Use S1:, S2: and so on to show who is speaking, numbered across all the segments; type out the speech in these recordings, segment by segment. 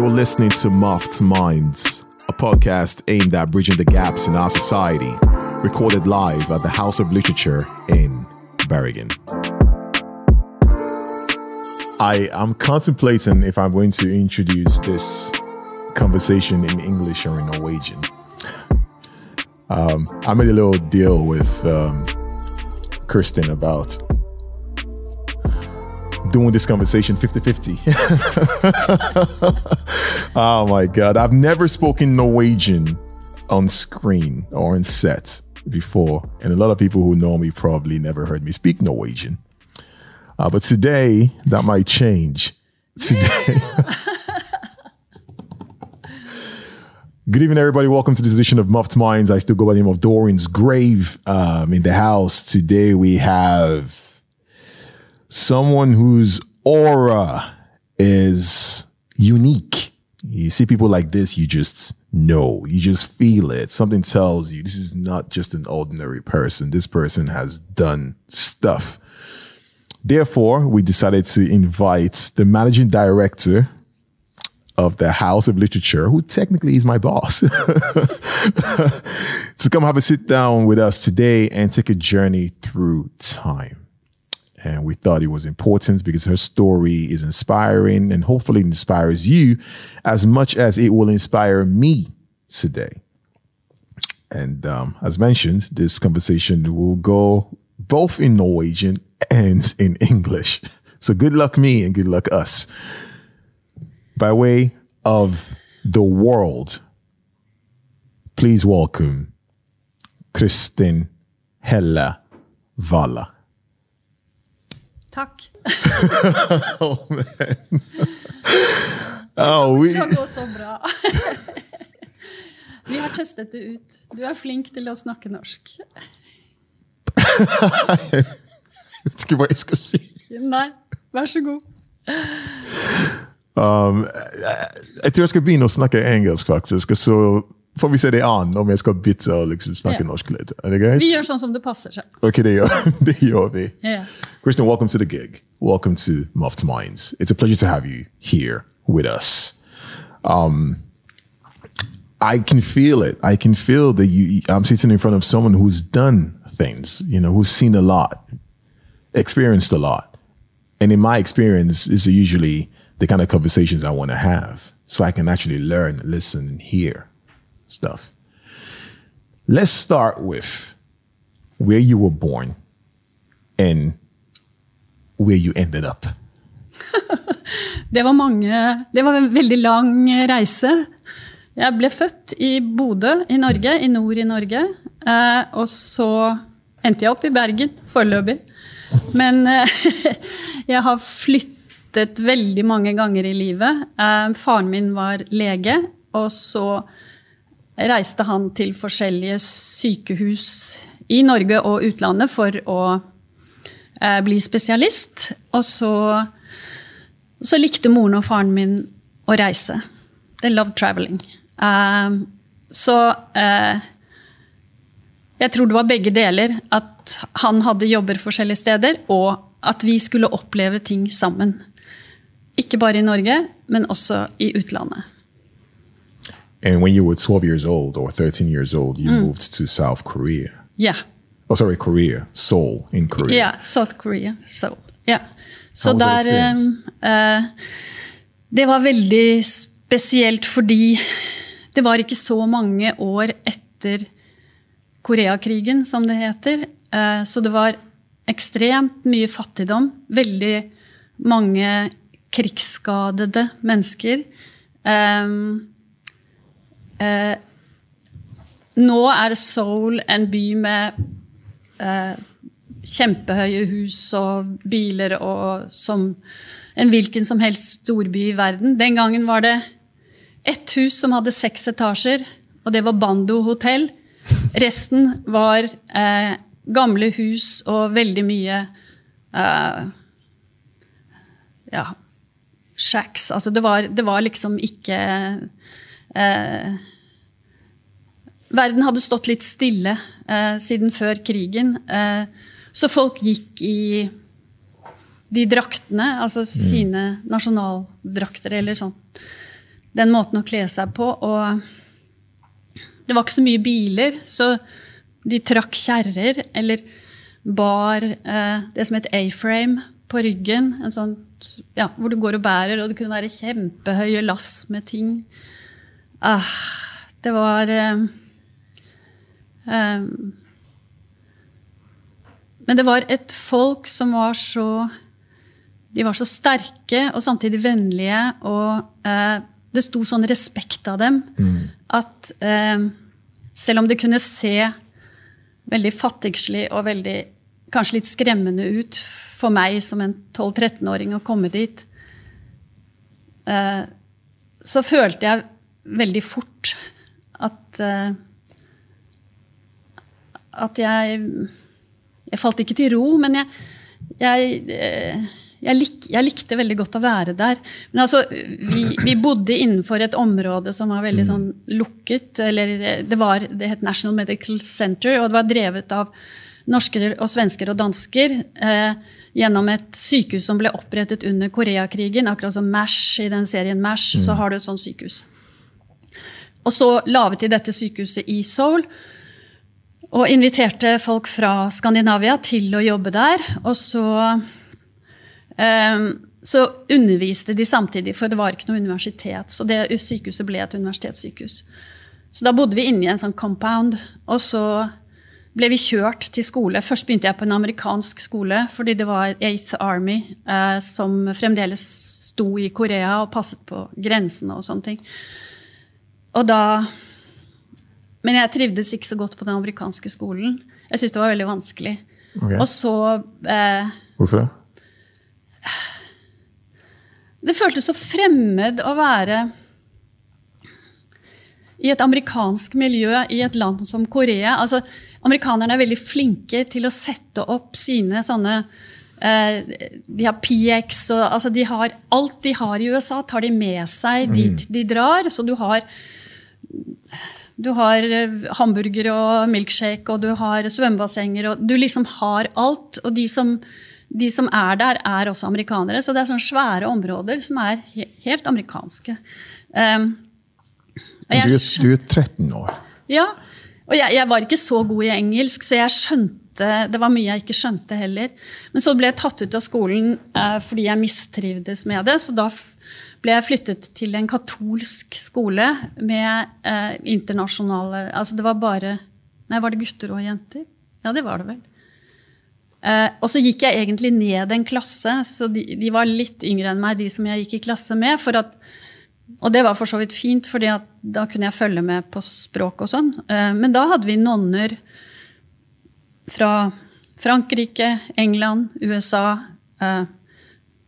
S1: You're listening to Muffed Minds, a podcast aimed at bridging the gaps in our society, recorded live at the House of Literature in Bergen. I am contemplating if I'm going to introduce this conversation in English or in Norwegian. Um, I made a little deal with um, Kirsten about doing this conversation 50 50. oh my God. I've never spoken Norwegian on screen or on set before. And a lot of people who know me probably never heard me speak Norwegian. Uh, but today, that might change. Today. Good evening, everybody. Welcome to this edition of Muffed Minds. I still go by the name of Dorian's Grave um, in the house. Today we have someone whose aura is unique. You see people like this, you just know, you just feel it. Something tells you this is not just an ordinary person. This person has done stuff. Therefore, we decided to invite the managing director of the House of Literature, who technically is my boss, to come have a sit down with us today and take a journey through time. And we thought it was important because her story is inspiring and hopefully inspires you as much as it will inspire me today. And um, as mentioned, this conversation will go both in Norwegian and in English. So good luck, me, and good luck, us by way of the world, please welcome Kristin Hella Valla.
S2: Takk.
S1: oh, man. Oh, we,
S2: Det går så bra. Vi har testet det ut. Du er flink til å snakke norsk.
S1: jeg vet ikke hva jeg skal si.
S2: Nei, vær så god.
S1: Um, jeg, jeg tror jeg skal begynne å snakke engelsk, faktisk. Så får vi se det an om jeg skal bytte og liksom snakke
S2: Ja.
S1: norsk litt. Er det greit?
S2: Vi gjør sånn som det passer seg.
S1: Ok, det gjør, det gjør vi.
S2: Ja.
S1: Christian, welcome to the gig. Welcome to Muffed Minds. It's a pleasure to have you here with us. Um, I can feel it. I can feel that you. I'm sitting in front of someone who's done things. You know, who's seen a lot, experienced a lot, and in my experience, is usually the kind of conversations I want to have, so I can actually learn, listen, and hear stuff. Let's start with where you were born and where you ended up.
S2: Det var mange Det var en veldig lang reise. Jeg ble født i Bodø i Norge, i nord i Norge. Eh, og så endte jeg opp i Bergen foreløpig. Men eh, jeg har flyttet veldig mange ganger i livet. Eh, faren min var lege, og så reiste han til forskjellige sykehus i Norge og utlandet for å eh, bli spesialist. Og så så likte moren og faren min å reise. They love traveling. Um, så eh, jeg tror det var begge deler. At han hadde jobber forskjellige steder, og at vi skulle oppleve ting sammen. Ikke bare i Norge, men også i utlandet.
S1: And when you were 12 years old or 13 years old, you moved to South Korea.
S2: Ja.
S1: Oh, sorry, Korea, Seoul in Korea.
S2: Ja, South Korea. Seoul. Yeah. Så
S1: that
S2: der eh, eh, Det var veldig spesielt fordi det var ikke så mange år etter Koreakrigen, som det heter. Uh, så det var ekstremt mye fattigdom. Veldig mange krigsskadede mennesker. Eh, eh, nå er Seoul en by med eh, kjempehøye hus og biler og som en hvilken som helst storby i verden. Den gangen var det ett hus som hadde seks etasjer, og det var Bando hotell. Resten var eh, gamle hus og veldig mye eh, ja, shacks. Altså det var, det var liksom ikke eh, Verden hadde stått litt stille eh, siden før krigen. Eh, så folk gikk i de draktene, altså sine nasjonaldrakter eller sånn. den måten å kle seg på. Og det var ikke så mye biler, så de trakk kjerrer eller bar eh, det som het A-frame på ryggen. En sånn, ja, hvor du går og bærer, og det kunne være kjempehøye lass med ting. Ah, det var um, Men det var et folk som var så De var så sterke og samtidig vennlige. Og uh, det sto sånn respekt av dem at eh, selv om det kunne se veldig fattigslig og veldig kanskje litt skremmende ut for meg som en 12-13-åring å komme dit, uh, så følte jeg veldig fort at eh, At jeg Jeg falt ikke til ro, men jeg, jeg, eh, jeg, lik, jeg likte veldig godt å være der. Men altså, vi, vi bodde innenfor et område som var veldig sånn lukket. eller Det, var, det het National Medical Center, og det var drevet av norsker og svensker og dansker eh, gjennom et sykehus som ble opprettet under Koreakrigen. Akkurat som MASH i den serien MASH, så har du et sånt sykehus. Og så laget de dette sykehuset i Seoul. Og inviterte folk fra Skandinavia til å jobbe der. Og så, eh, så underviste de samtidig, for det var ikke noe universitet. Så det sykehuset ble et universitetssykehus. Så da bodde vi inne i en sånn compound. Og så ble vi kjørt til skole. Først begynte jeg på en amerikansk skole, fordi det var 8th Army eh, som fremdeles sto i Korea og passet på grensene og sånne ting. Og da Men jeg trivdes ikke så godt på den amerikanske skolen. Jeg syntes det var veldig vanskelig.
S1: Okay.
S2: Og så eh,
S1: Hvorfor det?
S2: Det føltes så fremmed å være i et amerikansk miljø i et land som Korea. Altså, amerikanerne er veldig flinke til å sette opp sine sånne eh, De har PX og altså de har, Alt de har i USA, tar de med seg dit de drar. Så du har du har eh, hamburger og milkshake, og du har svømmebassenger, og du liksom har alt. Og de som, de som er der, er også amerikanere. Så det er sånne svære områder som er he helt amerikanske. Um, og
S1: Du, er- du er 13 år.
S2: ja, og jeg, jeg var ikke så god i engelsk, så jeg skjønte Det var mye jeg ikke skjønte heller. Men så ble jeg tatt ut av skolen uh, fordi jeg mistrivdes med det. Så da ble jeg flyttet til en katolsk skole med eh, internasjonale Altså det var bare Nei, var det gutter og jenter? Ja, det var det vel. Eh, og så gikk jeg egentlig ned en klasse, så de, de var litt yngre enn meg, de som jeg gikk i klasse med. at og det var for så vidt fint, for da kunne jeg følge med på språk og sånn. Eh, Men da hadde vi nonner fra Frankrike, England, USA, eh,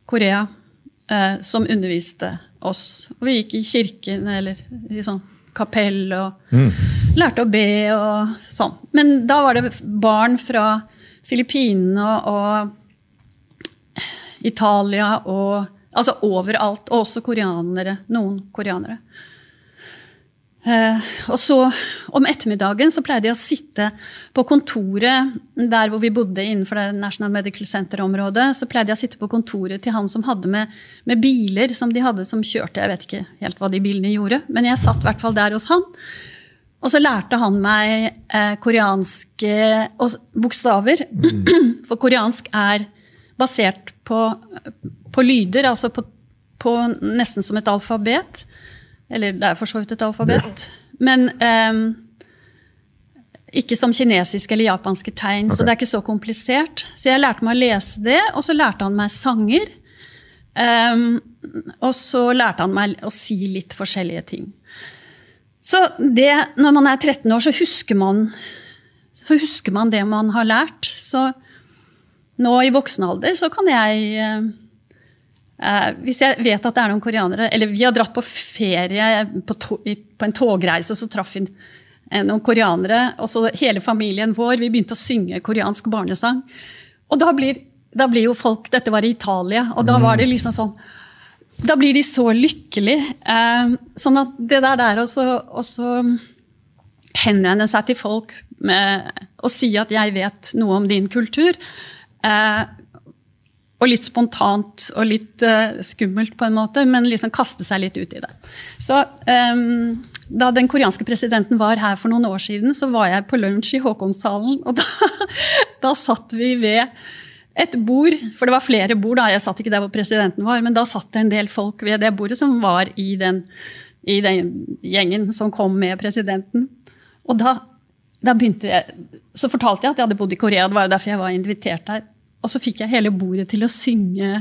S2: Korea eh, som underviste oss. Og vi gikk i kirken eller i sånn kapell og lærte å be og sånn. Men da var det barn fra Filippinene og, og Italia og Altså overalt. Og også koreanere. Noen koreanere. Eh, og så om ettermiddagen så pleide jeg å sitte på kontoret der hvor vi bodde innenfor det National Medical Center-området. Så pleide jeg å sitte på kontoret til han som hadde med, med biler som de hadde som kjørte. Jeg vet ikke helt hva de bilene gjorde, men jeg satt i hvert fall der hos han. Og så lærte han meg eh, koreanske bokstaver. For koreansk er basert på, på lyder, altså på, på nesten som et alfabet. Eller det er for så vidt et alfabet. Men um, ikke som kinesiske eller japanske tegn, så det er ikke så komplisert. Så jeg lærte meg å lese det, og så lærte han meg sanger. Um, og så lærte han meg å si litt forskjellige ting. Så det, når man er 13 år, så husker man, så husker man det man har lært. Så nå i voksen alder så kan jeg eh, eh, Hvis jeg vet at det er noen koreanere Eller vi har dratt på ferie på, to, på en togreise, og så traff vi eh, noen koreanere. Og så hele familien vår. Vi begynte å synge koreansk barnesang. Og da blir, da blir jo folk Dette var i Italia, og da var det liksom sånn da blir de så lykkelige. Eh, sånn at det der der også, også henvende seg til folk med, og si at 'jeg vet noe om din kultur', eh, og litt spontant og litt uh, skummelt, på en måte, men liksom kaste seg litt ut i det. Så um, Da den koreanske presidenten var her for noen år siden, så var jeg på lunsj i Håkonshallen, og da, da satt vi ved et bord, for det var flere bord, da, jeg satt ikke der hvor presidenten var, men da satt det en del folk ved det bordet som var i den, i den gjengen som kom med presidenten. Og da, da begynte jeg, så fortalte jeg at jeg hadde bodd i Korea, det var jo derfor jeg var invitert der. Og så fikk jeg hele bordet til å synge.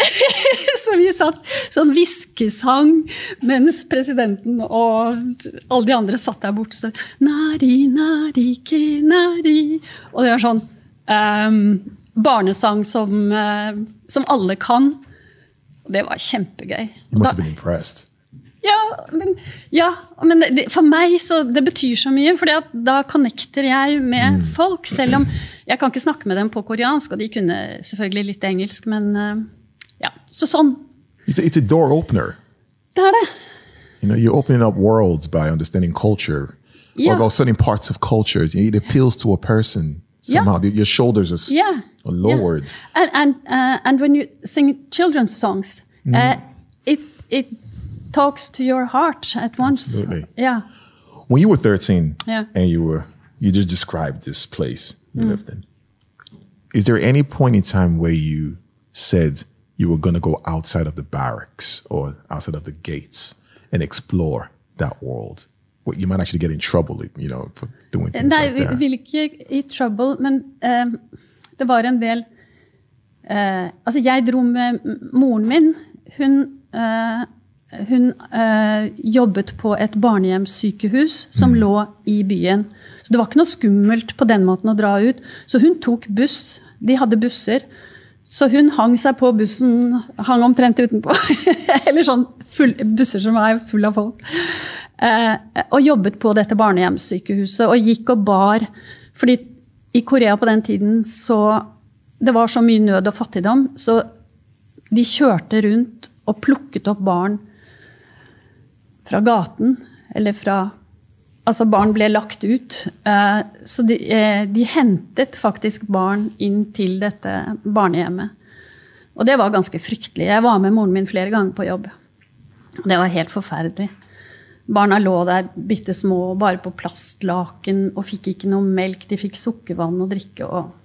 S2: så vi satt sånn hviskesang mens presidenten og alle de andre satt der borte. Så, nari, nari, ke, nari. Og det var sånn um, barnesang som, uh, som, alle kan. Det var kjempegøy.
S1: You must have been impressed.
S2: Ja, men, ja, men det, for meg så det betyr så mye. For da connecter jeg med mm. folk. Selv om jeg kan ikke snakke med dem på koreansk, og de kunne selvfølgelig litt engelsk. Men uh, ja, så sånn.
S1: It's a, it's a door opener.
S2: Det er det.
S1: You know, you're opening up worlds by understanding culture. Yeah. Or certain parts of cultures. It appeals to a person somehow. Yeah. Your shoulders are,
S2: yeah.
S1: are lowered.
S2: Yeah. And, and, uh, and when you sing children's songs, mm. uh, it, it talks to your heart at once.
S1: Absolutely.
S2: Yeah.
S1: When you were 13
S2: yeah.
S1: and you were you just described this place you mm. lived in. Is there any point in time where you said you were going to go outside of the barracks or outside of the gates and explore that world? Well, you might actually get in trouble, you know, for doing things
S2: Nei,
S1: like that.
S2: vi vil ikke i trouble, men uh, det var en del uh, Altså, jeg dro med moren min. Hun uh, hun øh, jobbet på et barnehjemssykehus som mm. lå i byen. Så det var ikke noe skummelt på den måten å dra ut. Så hun tok buss. De hadde busser. Så hun hang seg på bussen, hang omtrent utenpå. Eller sånn full, busser som er full av folk. Eh, og jobbet på dette barnehjemssykehuset og gikk og bar. Fordi i Korea på den tiden så Det var så mye nød og fattigdom, så de kjørte rundt og plukket opp barn fra gaten. Eller fra Altså, barn ble lagt ut. Eh, så de, eh, de, hentet faktisk barn inn til dette barnehjemmet. Og det var ganske fryktelig. Jeg var med moren min flere ganger på jobb. Det var helt forferdelig. Barna lå der bitte små, bare på plastlaken og fikk ikke noe melk. De fikk sukkervann å drikke og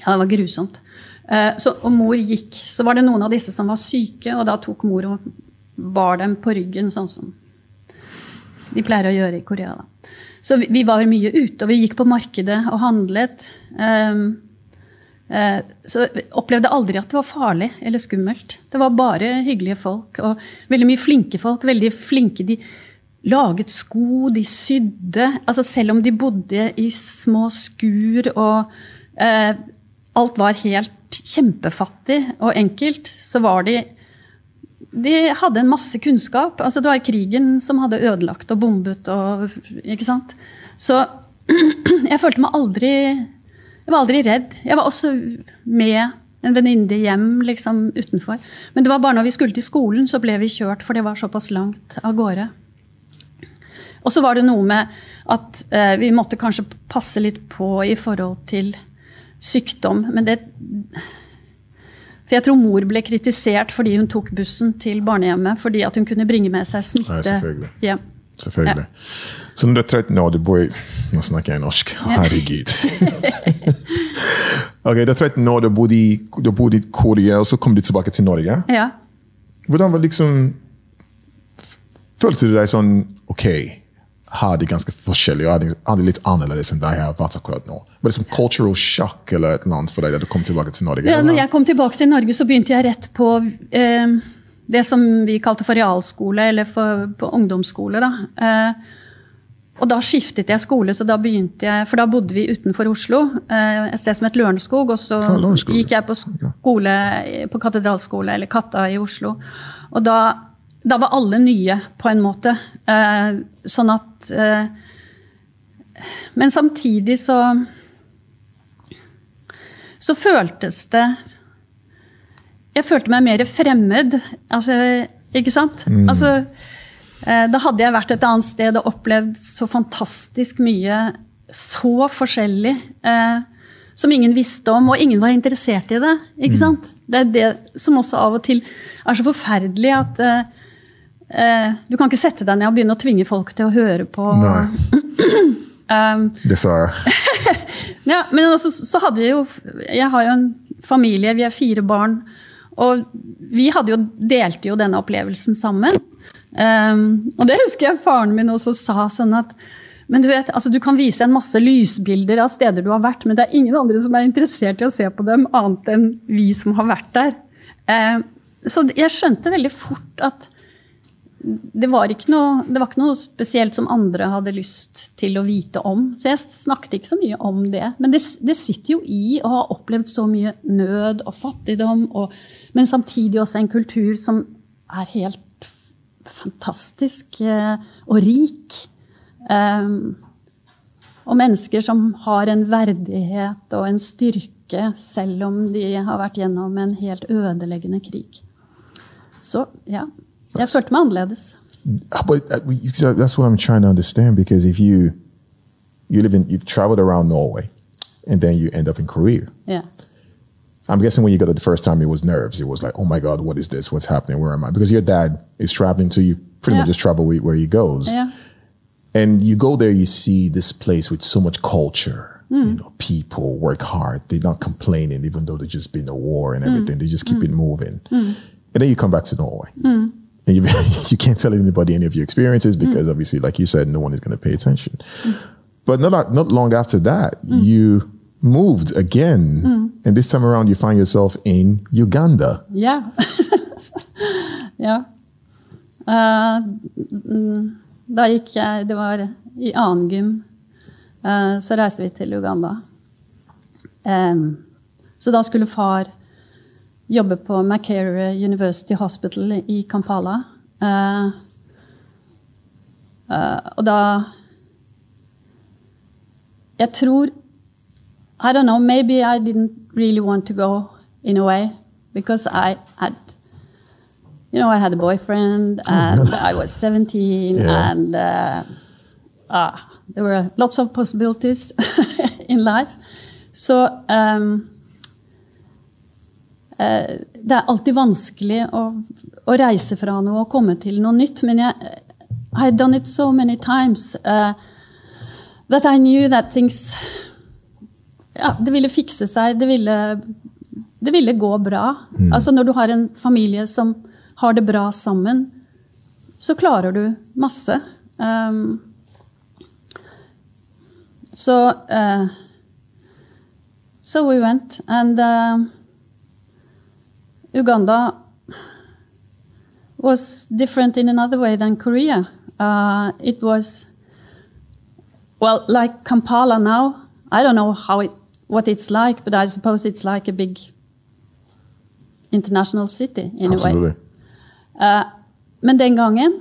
S2: Ja, det var grusomt. Eh, så, og mor gikk. Så var det noen av disse som var syke, og da tok mor og bar dem på ryggen, sånn som de pleier å gjøre i Korea. Da. Så vi, vi var mye ute, og vi gikk på markedet og handlet. Um, så vi opplevde aldri at det var farlig eller skummelt. Det var bare hyggelige folk. Og veldig mye flinke folk. Veldig flinke. De laget sko, de sydde. Altså selv om de bodde i små skur og uh, alt var helt kjempefattig og enkelt, så var de de hadde en masse kunnskap. Altså, det var krigen som hadde ødelagt og bombet. Og, ikke sant? Så jeg følte meg aldri Jeg var aldri redd. Jeg var også med en venninne hjem liksom, utenfor. Men det var bare når vi skulle til skolen, så ble vi kjørt, for det var såpass langt av gårde. Og så var det noe med at eh, vi måtte kanskje passe litt på i forhold til sykdom. Men det for jeg tror mor ble kritisert fordi hun tok bussen til barnehjemmet fordi at hun kunne bringe med seg smitte.
S1: Ja, selvfølgelig.
S2: Ja.
S1: selvfølgelig. Ja. Så når du er 13 år, du bor i Nå snakker jeg norsk. Herregud. ok, Du er 13 år, du bodde i, i Korea, og så kom du tilbake til Norge.
S2: Ja.
S1: Hvordan var liksom Følte du deg sånn OK, har de ganske forskjellige, og de, har de litt annerledes enn deg har vært akkurat nå? Var det som cultural shock eller et eller annet for deg da du kom tilbake til Norge?
S2: Ja, når jeg kom tilbake til Norge, så begynte jeg rett på eh, det som vi kalte for realskole, eller for, på ungdomsskole. Da. Eh, og da skiftet jeg skole, så da begynte jeg, for da bodde vi utenfor Oslo. Eh, et sted som het Lørenskog. Og så gikk jeg på skole på katedralskole, eller Katta i Oslo. Og da da var alle nye, på en måte. Eh, sånn at eh, Men samtidig så Så føltes det Jeg følte meg mer fremmed. Altså, ikke sant? Mm. Altså, eh, da hadde jeg vært et annet sted og opplevd så fantastisk mye så forskjellig. Eh, som ingen visste om, og ingen var interessert i det. ikke sant? Det er det som også av og til er så forferdelig at eh, eh, Du kan ikke sette deg ned og begynne å tvinge folk til å høre på um,
S1: jeg.
S2: ja, men altså, så hadde vi jo Jeg har jo en familie, vi er fire barn. Og vi hadde jo, delte jo denne opplevelsen sammen. Um, og det husker jeg faren min også sa sånn at men du vet, altså du kan vise en masse lysbilder av steder du har vært, men det er ingen andre som er interessert i å se på dem, annet enn vi som har vært der. Um, så jeg skjønte veldig fort at det var, noe, det var ikke noe spesielt som andre hadde lyst til å vite om. Så jeg snakket ikke så mye om det. Men det, det sitter jo i å ha opplevd så mye nød og fattigdom, og, men samtidig også en kultur som er helt fantastisk eh, og rik. Um, og mennesker som har en verdighet og en styrke selv om de har vært gjennom en helt ødeleggende krig. Så ja, jeg følte meg annerledes.
S1: Uh, but uh, we- so that's what I'm trying to understand because if you you live in you've traveled around Norway and then you end up in Korea.
S2: Yeah.
S1: I'm guessing when you got it the first time, it was nerves. It was like, oh my God, what is this? What's happening? Where am I? Because your dad is traveling to you, pretty much just travel where, where he goes.
S2: Ja.
S1: And you go there, you see this place with so much culture. Hmm. You know, people work hard. They're not complaining, even though there's just been a war and hmm. everything. They just keep hmm. it moving. And then you come back to Norway. And you, you can't tell anybody any of your experiences because obviously, like you said, no one is going to pay attention. But not, not long after that, you moved again. And this time around, you find yourself in Uganda.
S2: Yeah, yeah. Eh, mm, da gikk jeg Det var i annen gym. eh, så reiste vi til Uganda. Em, så da skulle far jobbe på Makerere University Hospital i Kampala. Uh, uh, og da Jeg tror I don't know, maybe I didn't really want to go in a way because I had, you know, I had a boyfriend and I was 17
S1: Yeah.
S2: and uh, ah, there were lots of possibilities in life. So um, det er alltid vanskelig å, å reise fra noe og komme til noe nytt, men jeg har gjort done it so many times uh, that I knew that things ja, det ville fikse seg. Det ville, det ville gå bra. Altså Når du har en familie som har det bra sammen, så klarer du masse. Um, så uh, So we went, and uh, Uganda was different in another way than Korea. Uh, it was well, like Kampala now, I don't know how it, what it's like, but I suppose it's like a big international city in a
S1: Absolutely.
S2: way. Uh, men den gangen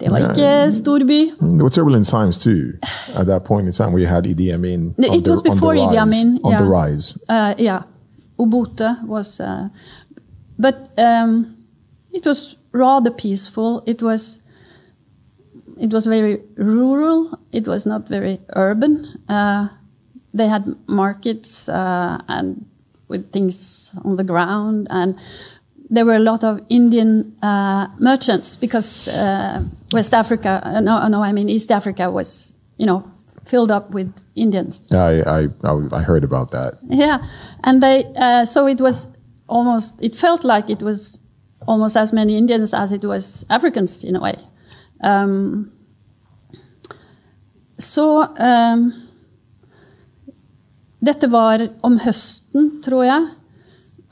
S2: Det var ikke storby.
S1: There were turbulent times too at that point in time we had Idi Amin. On
S2: it
S1: the-
S2: was
S1: on the
S2: before Idi
S1: rise-
S2: Amin,
S1: On the
S2: yeah.
S1: rise.
S2: Uh, yeah, Ubuntu was, uh, but um, it was rather peaceful. It was, it was very rural. It was not very urban. Uh, they had markets uh, and with things on the ground, and there were a lot of Indian uh, merchants because uh, West Africa, uh, no, no, I mean East Africa was, you know, filled up with Indians.
S1: I, I, I, heard about that.
S2: Yeah, and they uh, so it was almost it felt like it was almost as many Indians as it was Africans in a way. Um, så um, dette var om høsten, tror jeg.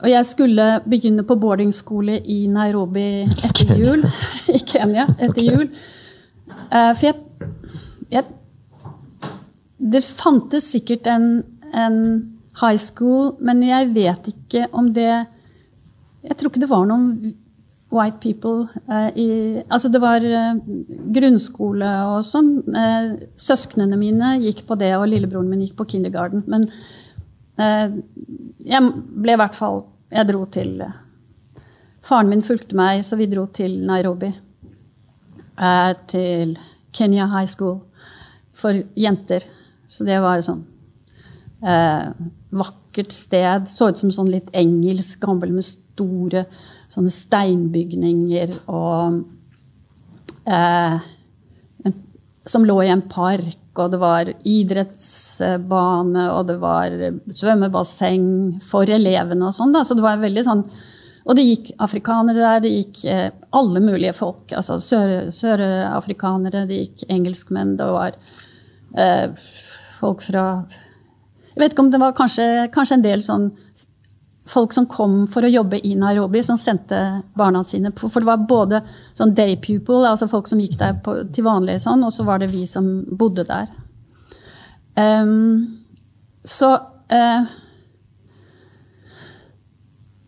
S2: Og jeg skulle begynne på boardingskole i Nairobi etter jul. I Kenya etter jul. Eh, for jeg, jeg Det fantes sikkert en, en high school, men jeg vet ikke om det Jeg tror ikke det var noen white people eh, i Altså, det var eh, grunnskole og sånn. Eh, søsknene mine gikk på det, og lillebroren min gikk på kindergarten. Men eh, jeg ble i hvert fall Jeg dro til Faren min fulgte meg, så vi dro til Nairobi. Eh, til Kenya High School for jenter. Så det var sånn Eh, vakkert sted. Så ut som sånn litt engelsk gammel med store sånne steinbygninger og eh, Som lå i en park, og det var idrettsbane, og det var svømmebasseng for elevene og sånn. da, Så det var veldig sånn og det gikk afrikanere der, det gikk eh, alle mulige folk. altså Sørafrikanere, sør det gikk engelskmenn, det var eh, folk fra Jeg vet ikke om det var kanskje, kanskje, en del sånn folk som kom for å jobbe i Nairobi, som sendte barna sine på For det var både sånn day people, altså folk som gikk der på, til vanlig, sånn, og så var det vi som bodde der. Um, så uh,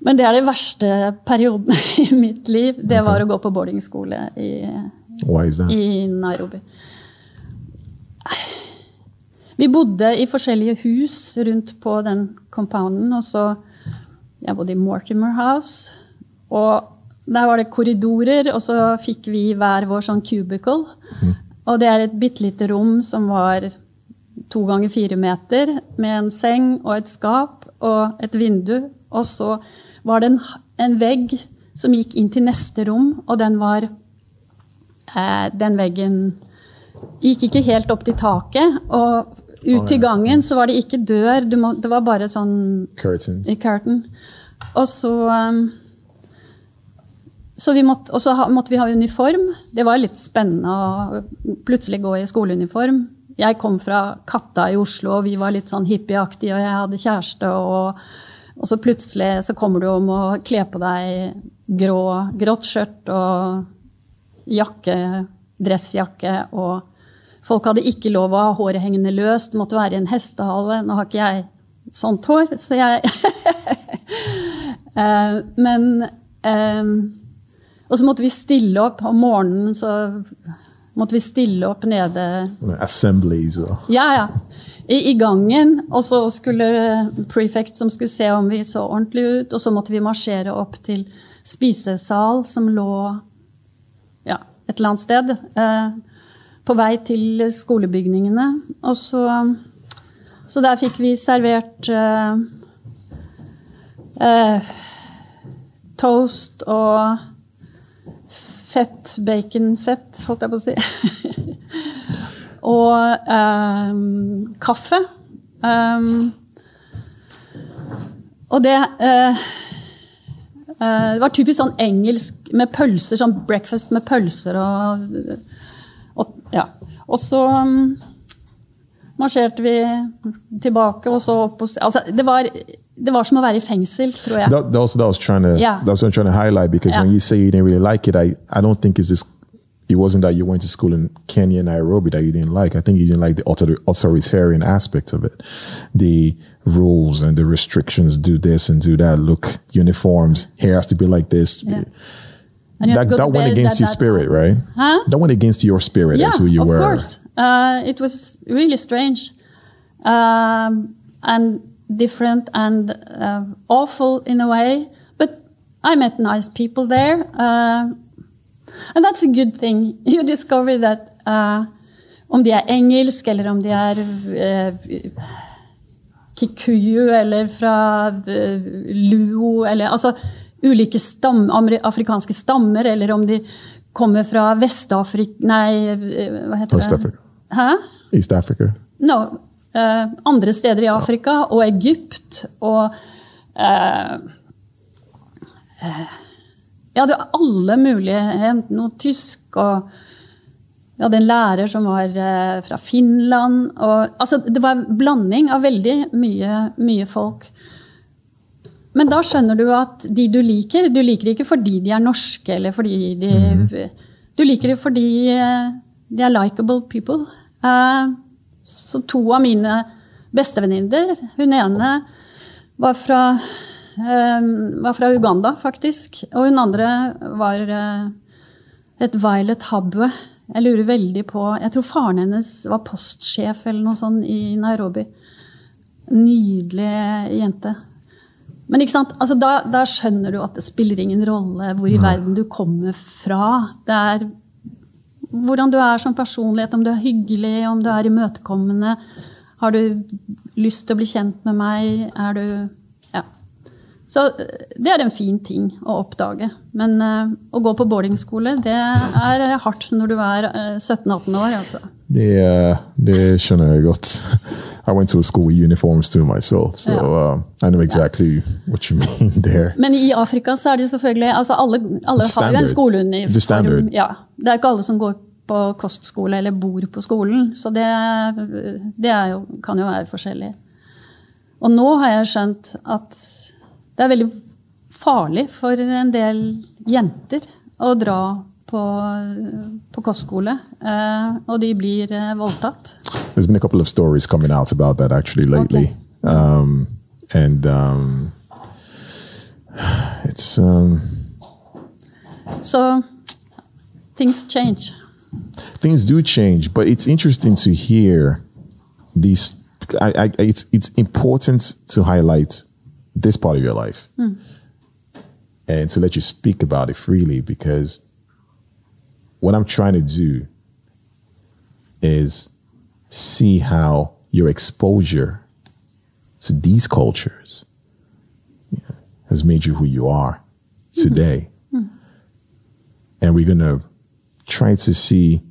S2: men det er den verste perioden i mitt liv. Det var å gå på boardingskole i, i Nairobi. Vi bodde i forskjellige hus rundt på den compounden. og så Jeg bodde i Mortimer House. Og der var det korridorer, og så fikk vi hver vår sånn cubicle. Mm. Og det er et bitte lite rom som var to ganger fire meter, med en seng og et skap og et vindu. Og så var det en, en, vegg som gikk inn til neste rom, og den var eh, Den veggen gikk ikke helt opp til taket. Og ut i gangen så var det ikke dør, må, det var bare sånn
S1: Curtain.
S2: curtain. Og så um, så vi måtte, og så måtte vi ha uniform. Det var litt spennende å plutselig gå i skoleuniform. Jeg kom fra Katta i Oslo, og vi var litt sånn hippieaktige, og jeg hadde kjæreste. og og så plutselig så kommer du om å kle på deg grå, grått skjørt og jakke, dressjakke. Og folk hadde ikke lov å ha håret hengende løst, det måtte være i en hestehale. Nå har ikke jeg sånt hår, så jeg uh, Men um, Og så måtte vi stille opp om morgenen, så måtte vi stille opp nede
S1: Assemblies og
S2: Ja, ja i, i, gangen. Og så skulle prefect som skulle se om vi så ordentlig ut. Og så måtte vi marsjere opp til spisesal som lå ja, et eller annet sted. Eh, på vei til skolebygningene. Og så, så der fikk vi servert eh, eh, toast og fett, baconfett, holdt jeg på å si. og um, kaffe. Um, og det uh, uh, Det var typisk sånn engelsk med pølser, sånn breakfast med pølser og, og Ja. Og så um, marsjerte vi tilbake, og så opp hos altså, det, var, det var som å være i fengsel, tror jeg.
S1: That, that was, that was trying to, yeah. that was what I'm trying to highlight because yeah. when you say you didn't really like it, I, I don't think it's this it wasn't that you went to school in Kenya, Nairobi that you didn't like. I think you didn't like the authoritarian aspect of it. The rules and the restrictions, do this and do that. Look, uniforms, hair has to be like this. Yeah. That, that went against your spirit, right?
S2: Huh?
S1: That went against your spirit
S2: yeah,
S1: as who you
S2: of
S1: were.
S2: Of course. Uh, it was really strange um, and different and uh, awful in a way. But I met nice people there. Uh, And that's a good thing. You discover that uh, om de er engelsk, eller om de er uh, kikuyu, eller fra uh, luo, eller altså ulike stam, afrikanske stammer, eller om de kommer fra Vest-Afrika Nei, uh, hva heter
S1: West det? Africa.
S2: Hæ?
S1: East Africa.
S2: No. Uh, andre steder i Afrika, og Egypt, og uh, det var alle mulige Noe tysk og Vi hadde en lærer som var eh, fra Finland. Og, altså, det var en blanding av veldig mye, mye folk. Men da skjønner du at de du liker, du liker ikke fordi de er norske eller fordi de mm. Du liker dem fordi eh, de er likeable people. Uh, så to av mine bestevenninner Hun ene var fra Um, var fra Uganda, faktisk. Og hun andre var et Violet Habwe. Jeg lurer veldig på Jeg tror faren hennes var postsjef eller noe sånt i Nairobi. Nydelig jente. Men altså, da, da, skjønner du at det spiller ingen rolle hvor i verden du kommer fra. Det er hvordan du er som personlighet, om du er hyggelig, om du er imøtekommende. Har du lyst til å bli kjent med meg? Er du Ja. Så eh, det er en fin ting å oppdage. Men uh, å gå på boardingskole, det er hardt når du er uh, 17-18 år, altså.
S1: Det, det skjønner jeg godt. I went to a school with uniforms too myself, so
S2: Ja.
S1: uh, I know exactly what you mean there.
S2: Men i Afrika så er det jo selvfølgelig altså Alle, alle har jo en. Skoleuniform. Ja. Det er ikke alle som går på kostskole eller bor på skolen. Så det, det jo, kan jo være forskjellig. Og nå har jeg skjønt at det er veldig farlig for en del jenter å dra på, på kostskole. Eh, og de blir eh, voldtatt.
S1: There's been a couple of stories coming out about that actually lately, um, and um, it's um,
S2: Så things change.
S1: things do change, but it's interesting to hear these. I, I, it's it's important to highlight this part of your life and to let you speak about it freely because what I'm trying to do is see how your exposure to these cultures you know, has made you who you are mm-hmm. today. Mm-hmm. And we're going to try to see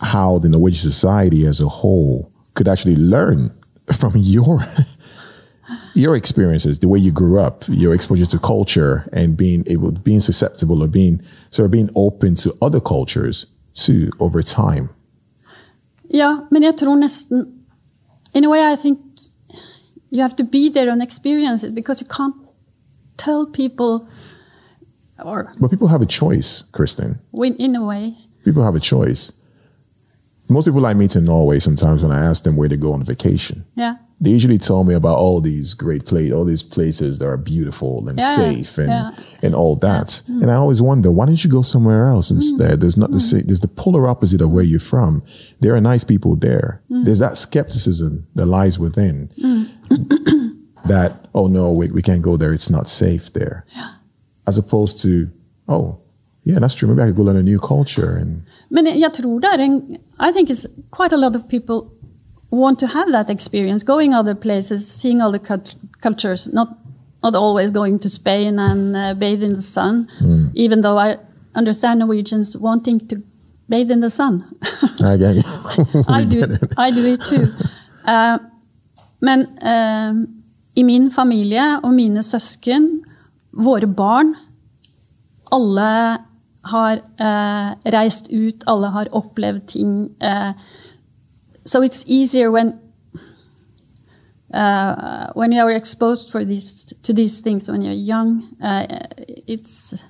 S1: how the Norwegian society as a whole could actually learn from your your experiences, the way you grew up, your exposure to culture, and being able, being susceptible or being sort of being open to other cultures too over time.
S2: Ja, men jeg tror nesten In a way, I think you have to be there and experience it because you can't tell people, or
S1: But people have a choice, Kristen.
S2: win in a way.
S1: People have a choice. Most people I meet in Norway sometimes when I ask them where to go on vacation,
S2: Yeah.
S1: They usually tell me about all these great places, all these places that are beautiful and
S2: Yeah,
S1: safe and
S2: yeah.
S1: and all that. And I always wonder, why don't you go somewhere else instead? There's not the mm. same. There's the polar opposite of where you're from. There are nice people there. Mm. There's that skepticism that lies within. Mm. that oh no, we, we can't go there. It's not safe there. As opposed to oh yeah, that's true. Maybe I could go learn a new culture and
S2: Men jeg tror det I think it's quite a lot of people want to have that experience, going other places, seeing other cult- cultures, not not always going to Spain and uh, bathe in the sun, even though I understand Norwegians wanting to bathe in the sun.
S1: I, I,
S2: I do, I do it too. Uh, men uh, i min familie og mine søsken, våre barn, alle har eh, reist ut, alle har opplevd ting. eh, so it's easier when uh, when you are exposed for these to these things when you're young. Uh, it's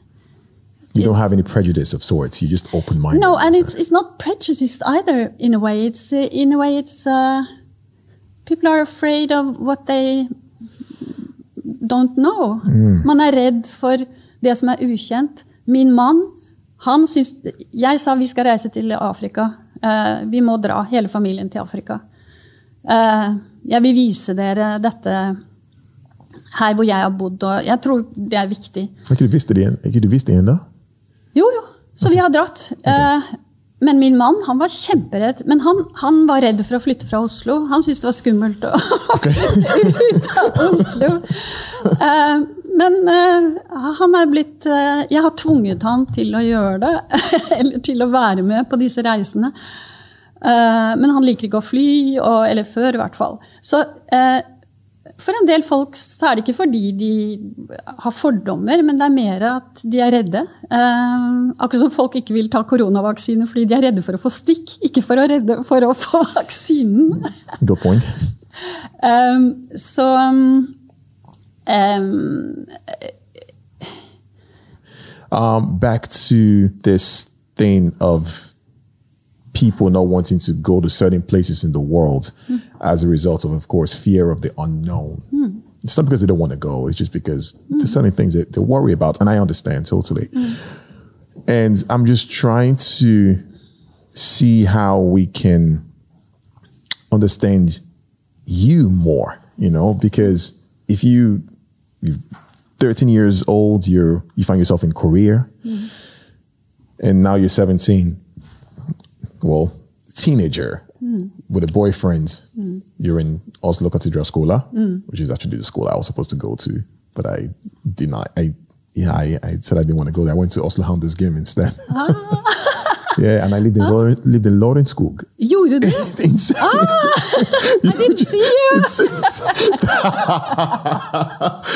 S1: you don't have any prejudice of sorts. You just open minded.
S2: no, and it's it's not prejudiced either. In a way, it's uh, in a way it's uh, people are afraid of what they don't know. Man er redd for det som er ukjent. Min mann, han syns Jeg sa vi skal reise til Afrika. Eh, vi må dra, hele familien, til Afrika. Eh, jeg vil vise dere dette her hvor jeg har bodd, og jeg tror det er viktig.
S1: Har ikke du visst det ikke visst det da?
S2: Jo, jo. Så vi har dratt. Eh, men min mann han var kjemperedd. Men han, han var redd for å flytte fra Oslo. Han syntes det var skummelt å flytte ut av Oslo. Men uh, han er blitt uh, Jeg har tvunget han til å gjøre det. Eller til å være med på disse reisene. Uh, men han liker ikke å fly, og, eller før i hvert fall. Så for en del folk så er det ikke fordi de har fordommer, men det er mer at de er redde. Akkurat som folk ikke vil ta koronavaksine fordi de er redde for å få stikk, ikke for å, redde, for å få vaksinen.
S1: Godt point.
S2: Um, så um,
S1: Um, um, back to this thing of people not wanting to go to certain places in the world hmm. as a result of, of course, fear of the unknown. Hmm. It's not because they don't want to go. It's just because there's hmm. certain things that they worry about. And I understand totally. And I'm just trying to see how we can understand you more, you know, because if you, you're 13 years old, you're, you find yourself in Korea mm-hmm. and now you're 17, well, teenager, mm. with a boyfriend. Mm. You're in Oslo Cathedral School, mm. which is actually the school I was supposed to go to, but I did not. I yeah, I, I said I didn't want to go there. I went to Oslo Hounders Game instead. Ah. yeah, and I lived in Lauren, lived in Laurenskog.
S2: Gjorde du?
S1: Insane.
S2: Ah, I didn't see you.
S1: It's- it's-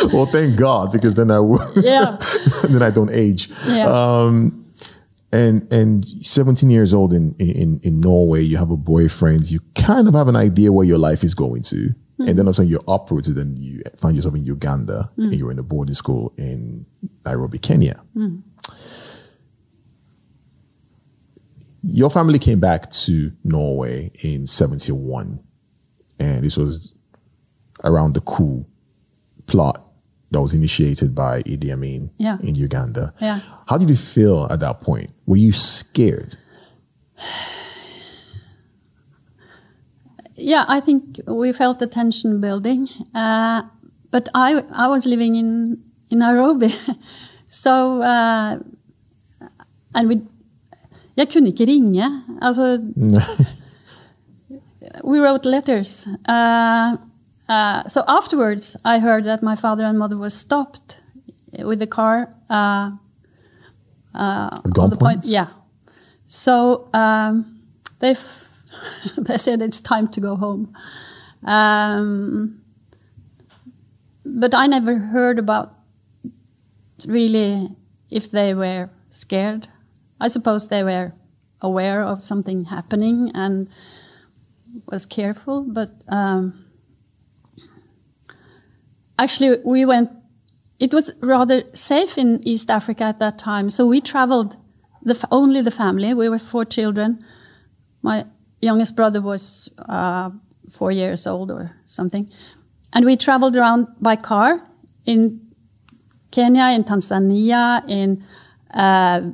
S1: well, thank God, because then I
S2: Yeah.
S1: then I don't age.
S2: Yeah.
S1: Um, and and 17 years old in, in in Norway, you have a boyfriend. You kind of have an idea where your life is going to, and then all of a sudden you're uprooted and you find yourself in Uganda, mm. and you're in a boarding school in Nairobi, Kenya. Mm. Your family came back to Norway in 71, and this was around the coup plot that was initiated by Idi Amin
S2: Yeah.
S1: in Uganda.
S2: Yeah.
S1: How did you feel at that point? Were you scared?
S2: Yeah, I think we felt the tension building. Uh, but I, I was living in, in Nairobi. so, uh, and we, jeg kunne ikke ringe. Altså, we wrote letters. Uh, uh, so afterwards, I heard that my father and mother was stopped with the car. Uh, uh,
S1: At
S2: on the point,
S1: gunpoint?
S2: yeah. So um, they they said it's time to go home. Um, but I never heard about really if they were scared. I suppose they were aware of something happening and was careful, but um, actually we went. It was rather safe in East Africa at that time, so we traveled. The, only the family. We were four children. My youngest brother was uh, four years old or something, and we traveled around by car in Kenya, in Tanzania, in uh,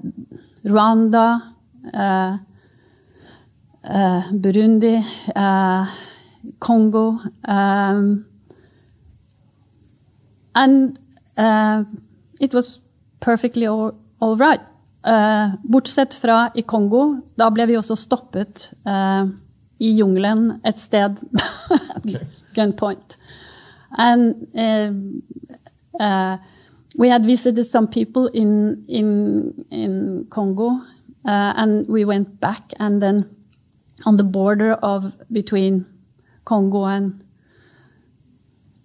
S2: Rwanda, uh, uh, Burundi, uh, Kongo. um, and uh, it was perfectly all, all right. Uh, bortsett fra i Kongo. Da ble vi også stoppet uh, i jungelen et sted.
S1: Okay.
S2: gunpoint. And we had visited some people in in in Congo, uh, and we went back, and then on the border of between Congo and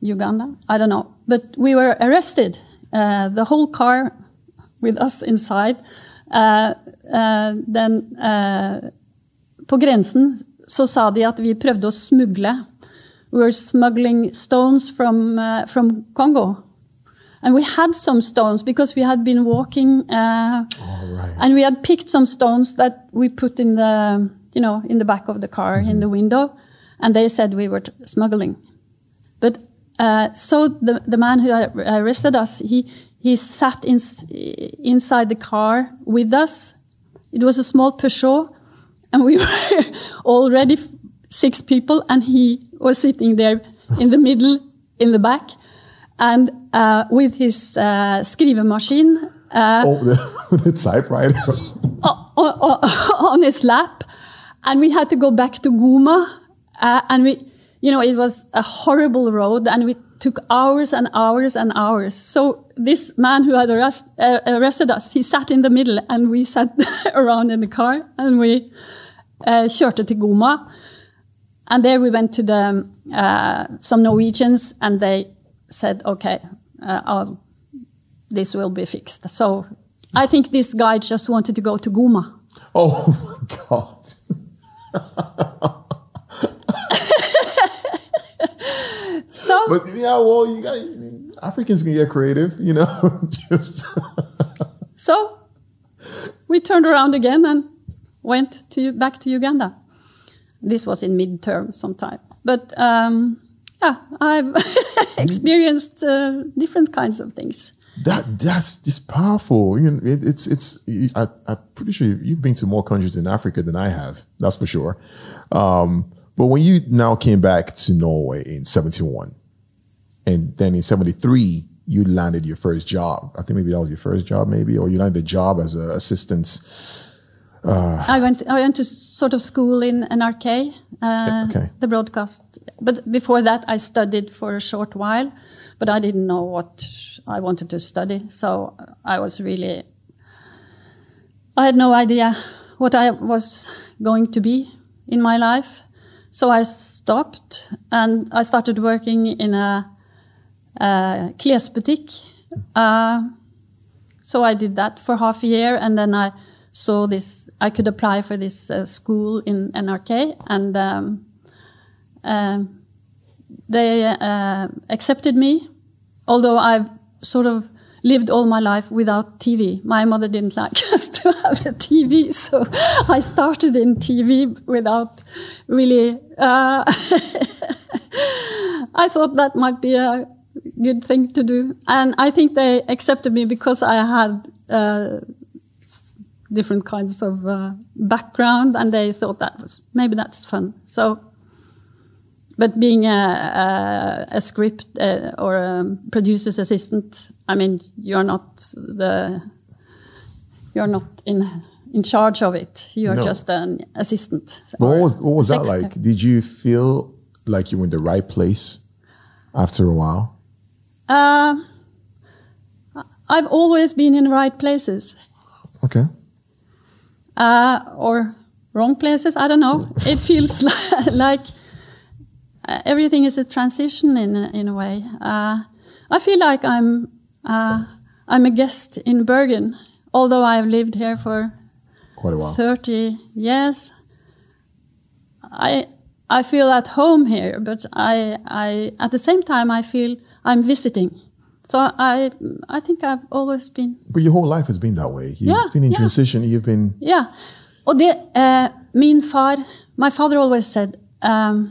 S2: Uganda, I don't know, but we were arrested. Uh, the whole car with us inside. Uh, uh, then uh, på grensen så sa de at vi prøvde å smugle. We were smuggling stones from, uh, from Congo. And we had some stones because we had been walking uh,
S1: right.
S2: and we had picked some stones that we put in the, you know, in the back of the car, in the window, and they said we were smuggling. But uh, so the the man who arrested us, he he sat in, inside the car with us. It was a small Peugeot, and we were already six people, and he was sitting there in the middle, in the back, and uh, with his uh, skrivemachine. Uh,
S1: oh, the, the typewriter.
S2: o- o- on his lap, and we had to go back to Guma, uh, and we, you know, it was a horrible road, and we took hours and hours and hours. So this man who had arrest, uh, arrested us, he sat in the middle, and we sat around in the car, and we uh, kjørte til Goma, and there we went to the uh, some Norwegians, and they said, okay, uh, this will be fixed. So I think this guy just wanted to go to Guma.
S1: Oh my God.
S2: So
S1: But yeah, well, you got Africans can get creative, you know. Just
S2: so we turned around again and went to back to Uganda. This was in midterm sometime, but um, yeah, I've experienced uh, different kinds of things.
S1: that that's just powerful. You know, it, it's it's. I, I'm pretty sure you've been to more countries in Africa than I have. That's for sure. Um, but when you now came back to Norway in '71, and then in '73 you landed your first job. I think maybe that was your first job, maybe, or you landed a job as an assistant
S2: I went. I went to sort of school in NRK, uh,
S1: Okay.
S2: the broadcast. But before that, I studied for a short while, but I didn't know what I wanted to study. So I was really. I had no idea what I was going to be in my life. So I stopped and I started working in a, a klesbutikk. Uh, so I did that for half a year, and then I saw this. I could apply for this uh, school in NRK, and um, um, they uh, accepted me. Although I've sort of lived all my life without TV. My mother didn't like us to have a TV, so I started in TV without really. Uh, I thought that might be a good thing to do, and I think they accepted me because I had uh, different kinds of uh, background, and they thought that was maybe that's fun. So, but being a, a, a script uh, or a producer's assistant, I mean, you're not the you're not in in charge of it. You're
S1: No.
S2: just an assistant.
S1: What was what was that like? Did you feel like you were in the right place after a while?
S2: Uh, I've always been in the right places.
S1: Okay.
S2: Uh, or wrong places. I don't know. It feels like uh, everything is a transition in a, in a way. Uh, I feel like I'm uh, I'm a guest in Bergen, although I've lived here for
S1: Quite a while.
S2: 30 years. I I feel at home here, but I I at the same time I feel I'm visiting. So I I think I've always been
S1: But your whole life has been that way. You've
S2: Yeah,
S1: been in
S2: yeah.
S1: transition. You've been
S2: Ja. Og det uh, Min far My father always said um,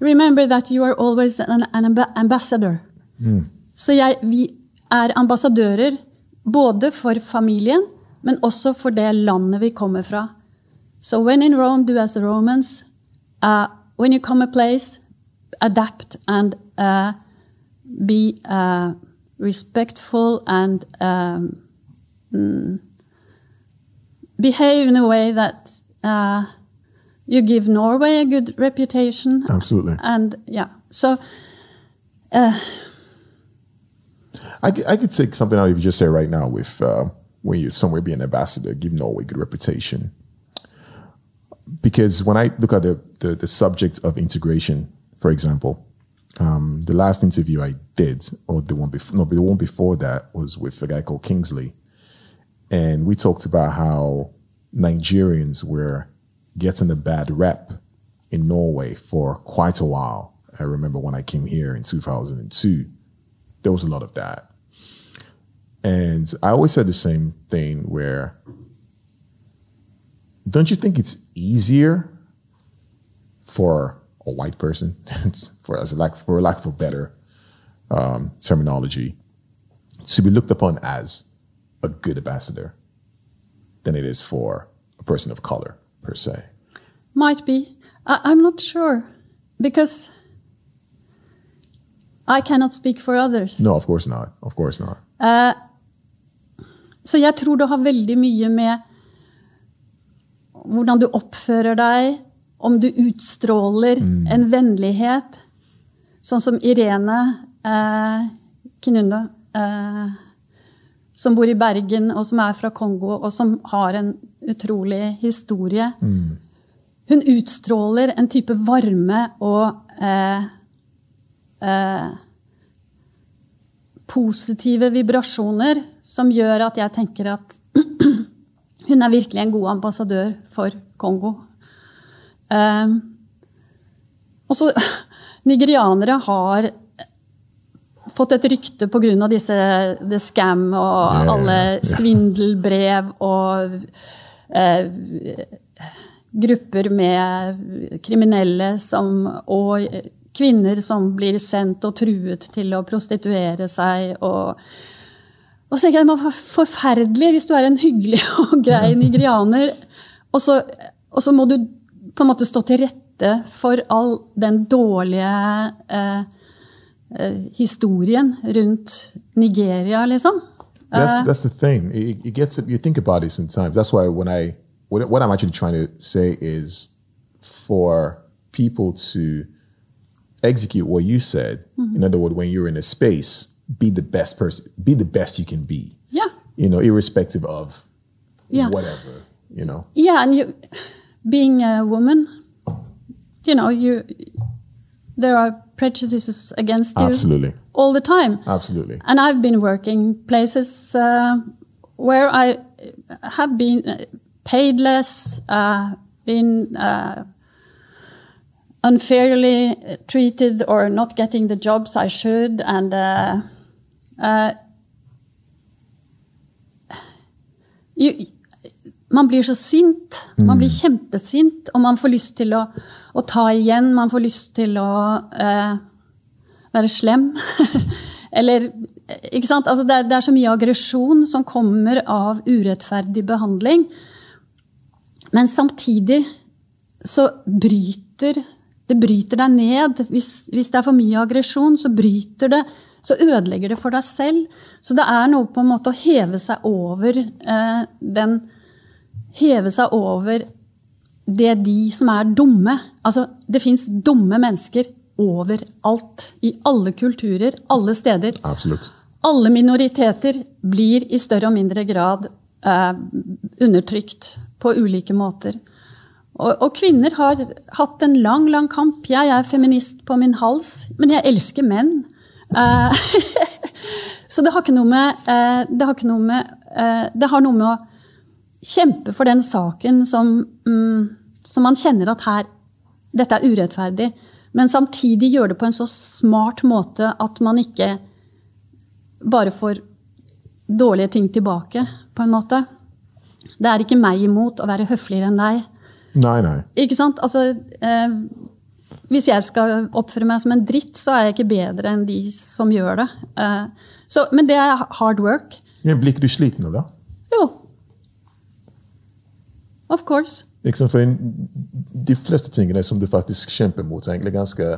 S2: Remember that you are always an, an ambassador. Mm. Så jeg, vi er ambassadører både for familien, men også for det landet vi kommer fra. So when in Rome, do as the Romans. Uh, when you come a place, adapt and uh, be uh, respectful and um, mm, behave in a way that uh, you give Norway a good reputation.
S1: absolutely.
S2: And yeah, so
S1: I, could- I could take something out if you just say right now with uh, when you're somewhere being an ambassador, give Norway a good reputation. Because when I look at the, the, the subject of integration, for example, um, the last interview I did, or the one before, no, the one before that was with a guy called Kingsley. And we talked about how Nigerians were getting a bad rep in Norway for quite a while. I remember when I came here in 2002, there was a lot of that. And I always said the same thing where don't you think it's easier for a white person, for as a lack for lack of a better um, terminology, to be looked upon as a good ambassador than it is for a person of color per se?
S2: might be. I, I'm not sure because I cannot speak for others.
S1: No, of course not. Of course not.
S2: Uh, Så jeg tror det har veldig mye med hvordan du oppfører deg, om du utstråler en vennlighet. Sånn som Irene eh, Knunde, eh, som bor i Bergen, og som er fra Kongo, og som har en utrolig historie. Hun utstråler en type varme og eh, eh, positive vibrasjoner som gjør at jeg tenker at hun er virkelig en god ambassadør for Kongo. Um, og så Nigerianere har fått et rykte pga. disse the scam og alle svindelbrev og eh, grupper med kriminelle som, og kvinner som blir sendt og truet til å prostituere seg. Og, og så tenker jeg det må forferdelig hvis du er en hyggelig og grei nigerianer, og så, og så må du på en måte stå til rette for all den dårlige eh, eh, historien rundt Nigeria, liksom.
S1: That's that's the thing. It, it gets you think about it sometimes. That's why when I what, what I'm actually trying to say is for people to execute what you said. In other words, when you're in a space, be the best person, be the best you can be.
S2: Yeah.
S1: You know, irrespective of
S2: Yeah.
S1: whatever. You know.
S2: Yeah, and you, being a woman, you know, you there are prejudices against you
S1: Absolutely.
S2: all the time.
S1: Absolutely.
S2: And I've been working places uh, where I have been uh, paid less, uh, been uh, unfairly treated, or not getting the jobs I should, and uh, uh, you, man blir så sint. Man blir kjempesint, og man får lyst til å, å ta igjen. Man får lyst til å eh, være slem. Eller Ikke sant? Altså det, er, det er så mye aggresjon som kommer av urettferdig behandling. Men samtidig så bryter det bryter deg ned. Hvis, hvis det er for mye aggresjon, så bryter det så ødelegger det for deg selv. Så det er noe på en måte å heve seg over eh, den Heve seg over det de som er dumme. Altså, det fins dumme mennesker overalt. I alle kulturer, alle steder.
S1: Absolutt.
S2: Alle minoriteter blir i større og mindre grad eh, undertrykt på ulike måter. Og, og kvinner har hatt en lang, lang kamp. Jeg er feminist på min hals, men jeg elsker menn. Eh, så det har ikke noe med eh, Det har ikke noe med eh, Det har noe med å kjempe for den saken som, mm, som man kjenner at her Dette er urettferdig. Men samtidig gjøre det på en så smart måte at man ikke bare får dårlige ting tilbake, på en måte. Det er ikke meg imot å være høfligere enn deg.
S1: Nei, nei.
S2: Ikke sant? Altså, eh, hvis jeg skal oppføre meg som en dritt, så er jeg ikke bedre enn de som gjør det. Eh, så, men det er hard work.
S1: Men blir ikke du sliten av det?
S2: Jo. Of course.
S1: Sant? For en, de fleste tingene som du faktisk kjemper mot, er egentlig ganske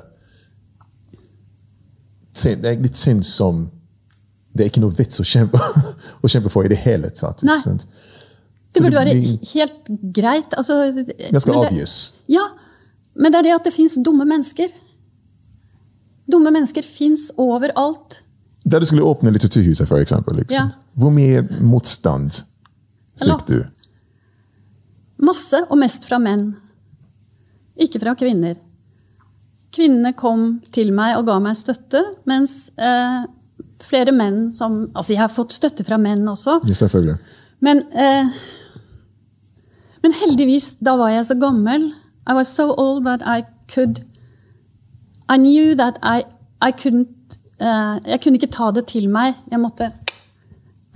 S1: Det er egentlig ting som det er ikke noe vits å kjempe, å kjempe for i det hele tatt.
S2: Nei. Det burde være helt greit. Altså,
S1: ganske obvious.
S2: Ja, men det er det at det fins dumme mennesker. Dumme mennesker fins overalt.
S1: Der du skulle åpne Litteraturhuset, for eksempel, liksom.
S2: Ja.
S1: hvor mye motstand fikk du?
S2: Masse, og mest fra menn. Ikke fra kvinner. Kvinnene kom til meg og ga meg støtte, mens eh, flere menn som Altså, jeg har fått støtte fra menn også,
S1: Ja, selvfølgelig.
S2: men eh, Men heldigvis, da var jeg så gammel. I was so old that I could I knew that I, I couldn't eh, Jeg kunne ikke ta det til meg. Jeg måtte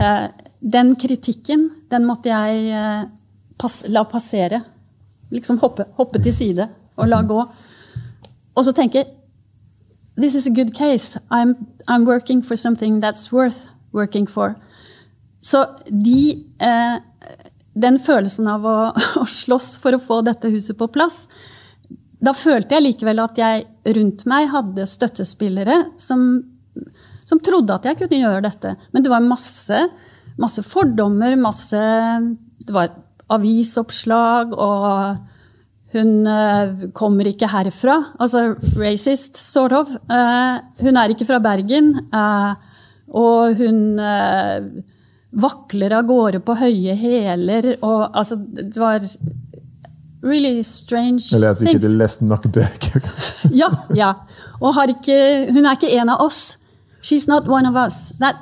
S2: eh, Den kritikken, den måtte jeg eh, pass, la passere. Liksom hoppe, hoppe til side og la gå. Og så tenke This is a good case. I'm, I'm working for something that's worth working for. Så de eh, Den følelsen av å, å slåss for å få dette huset på plass Da følte jeg likevel at jeg rundt meg hadde støttespillere som, som trodde at jeg kunne gjøre dette. Men det var masse, masse fordommer, masse Det var avisoppslag og hun uh, kommer ikke herfra. Altså racist, sort of. Uh, hun er ikke fra Bergen. Uh, og hun vakler av gårde på høye hæler. Og altså, det var really strange
S1: Eller at du ikke leste nok bøker.
S2: Ja, ja. Og har ikke, hun er ikke en av oss. She's not one of us. That,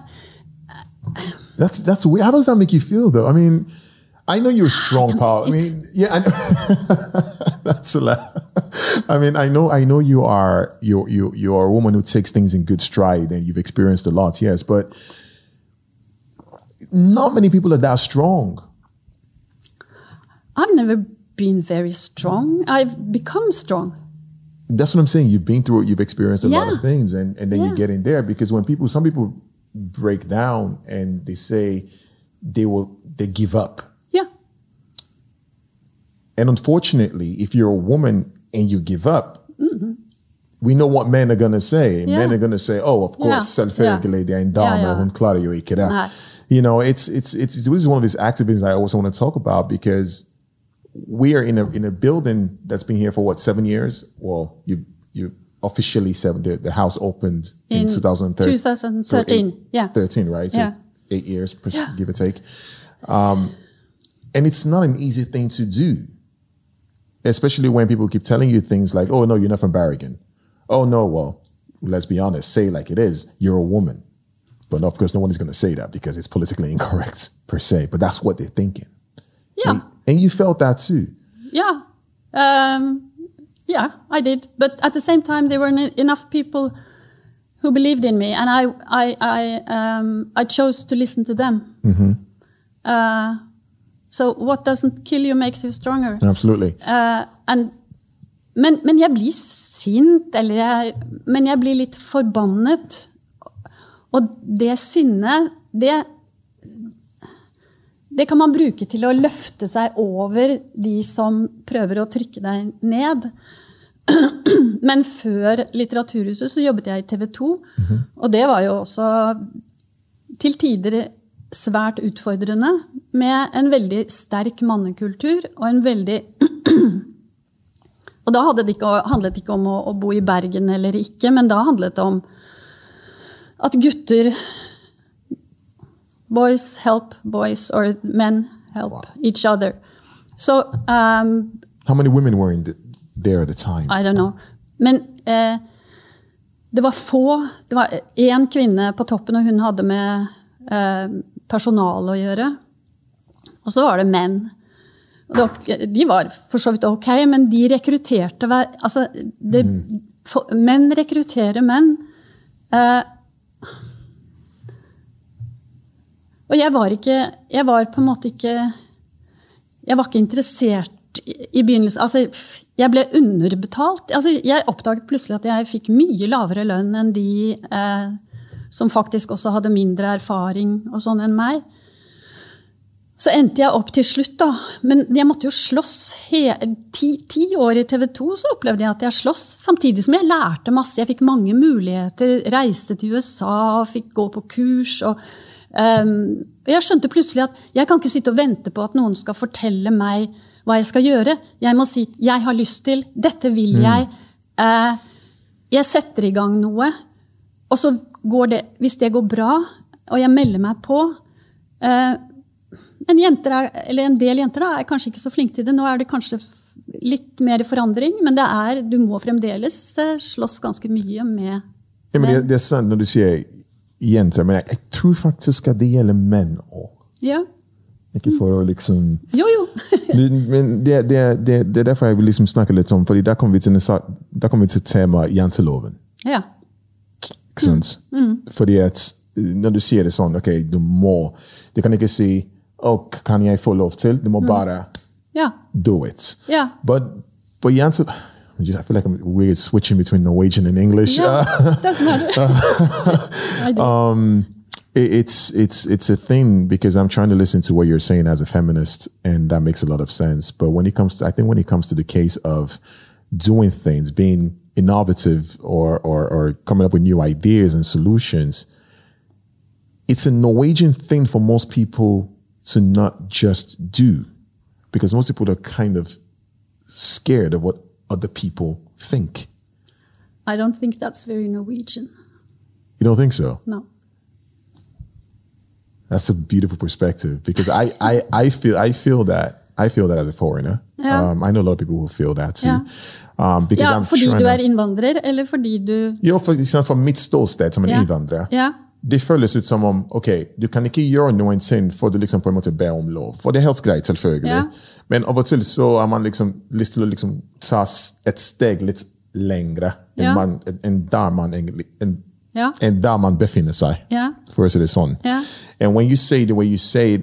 S1: That's that's weird. How does that make you feel, though? I mean, I know you're strong, Paul. I mean, yeah, I know. that's a lot. I mean, I know, I know you are you you you are a woman who takes things in good stride, and you've experienced a lot, yes, but not many people are that strong.
S2: I've never been very strong. I've become strong.
S1: That's what I'm saying. You've been through it. You've experienced a lot of things, and and then you get in there because when people, some people break down and they say they will they give up.
S2: Yeah.
S1: And unfortunately, if you're a woman and you give up, we know what men are going to say.
S2: Mm-hmm. Yeah.
S1: Men are going to say, oh, of course,
S2: Yeah.
S1: selvfølgelig, det en dame,
S2: Ja, ja.
S1: hun klarer jo ikke you know, it's it's it's is one of these activisms I also want to talk about because we are in a in a building that's been here for what seven years. Well, you you officially said the, the house opened in,
S2: In
S1: 2013.
S2: 2013,
S1: So eight-
S2: yeah.
S1: 13, right? So
S2: Yeah.
S1: eight years, give or take. Um, and it's not an easy thing to do, especially when people keep telling you things like, oh, no, you're not from Barrigan. Oh, no, well, let's be honest, say like it is, you're a woman. But of course, no one is going to say that because it's politically incorrect per se, but that's what they're thinking.
S2: Yeah.
S1: And, and you felt that too.
S2: Yeah. Um, yeah, I did. But at the same time, there were enough people who believed in me, and I, I, I, um, I chose to listen to them. Uh, so what doesn't kill you makes you stronger.
S1: Absolutely.
S2: Uh, and, men, men jeg blir sint, eller jeg, men jeg blir litt forbannet. Og det sinnet, det Det kan man bruke til å løfte seg over de som prøver å trykke deg ned. Men før Litteraturhuset så jobbet jeg i TV 2, og det var jo også til tider svært utfordrende, med en veldig sterk mannekultur og en veldig Og da hadde det ikke, handlet det ikke om å, å bo i Bergen eller ikke, men da handlet det om at gutter Boys help boys, or men help each other. So um,
S1: How many women were in the, there at the time?
S2: I don't know. Men eh, det var få Det var én kvinne på toppen, og hun hadde med eh, personal å gjøre. Og så var det menn. De var for så vidt ok, men de rekrutterte hver Altså, det, for, menn rekrutterer menn. Eh, og jeg var ikke Jeg var på en måte ikke Jeg var ikke interessert i, i begynnelsen. Altså, jeg ble underbetalt. Altså, jeg oppdaget plutselig at jeg fikk mye lavere lønn enn de eh, som faktisk også hadde mindre erfaring og sånn enn meg. Så endte jeg opp til slutt, da. Men jeg måtte jo slåss. Ti, ti år i TV 2 så opplevde jeg at jeg sloss. Samtidig som jeg lærte masse. Jeg fikk mange muligheter. Reiste til USA, fikk gå på kurs. og um, Jeg skjønte plutselig at jeg kan ikke sitte og vente på at noen skal fortelle meg hva jeg skal gjøre. Jeg må si 'jeg har lyst til', 'dette vil jeg'. Eh, jeg setter i gang noe. Og så det, hvis det går bra, og jeg melder meg på eh, en, er, eller en del jenter da, er kanskje ikke så flinke til det. Nå er det kanskje litt mer forandring, men det er, du må fremdeles eh, slåss ganske mye med
S1: Ja, men det, det er sant når du sier jenter, men jeg, jeg tror faktisk at det gjelder menn òg.
S2: Ja.
S1: Ikke for å liksom
S2: Jo, jo.
S1: Men det, det, det, det er derfor jeg vil liksom snakke litt om, fordi da kommer vi til, kom vi til temaet janteloven.
S2: ja.
S1: Ikke sant? Mm. Mm. Fordi at når du sier det sånn, ok, du må Du kan ikke si å, kan jeg få lov til? Du må mm. bare
S2: Ja.
S1: do it.
S2: Yeah.
S1: But, but jante... I feel like I'm weird switching between Norwegian and English.
S2: ja. Doesn't matter. Do.
S1: Um, it- it's it's it's a thing because I'm trying to listen to what you're saying as a feminist, and that makes a lot of sense. But when it comes to, I think when it comes to the case of doing things, being innovative, or or or coming up with new ideas and solutions, it's a Norwegian thing for most people to not just do, because most people are kind of scared of what other people think.
S2: I don't think that's very Norwegian.
S1: You don't think so?
S2: No.
S1: That's a beautiful perspective because I, I, I feel I feel that I feel that as a foreigner.
S2: Yeah.
S1: Um, I know a lot of people who feel that too.
S2: Yeah.
S1: Um,
S2: Ja, fordi du er innvandrer, eller fordi du
S1: Jo, for, sant, fra mitt ståsted som en
S2: Ja.
S1: innvandrer,
S2: Ja.
S1: det føles ut som om ok, du kan ikke gjøre noen synd for du liksom på en måte ber om lov. For det er helt greit, selvfølgelig.
S2: Ja.
S1: Men av og til så har man liksom lyst til å liksom ta et steg litt lengre enn man- enn der man egentlig enn enn der man befinner seg, for å si det sånn. And when you say the way you say it,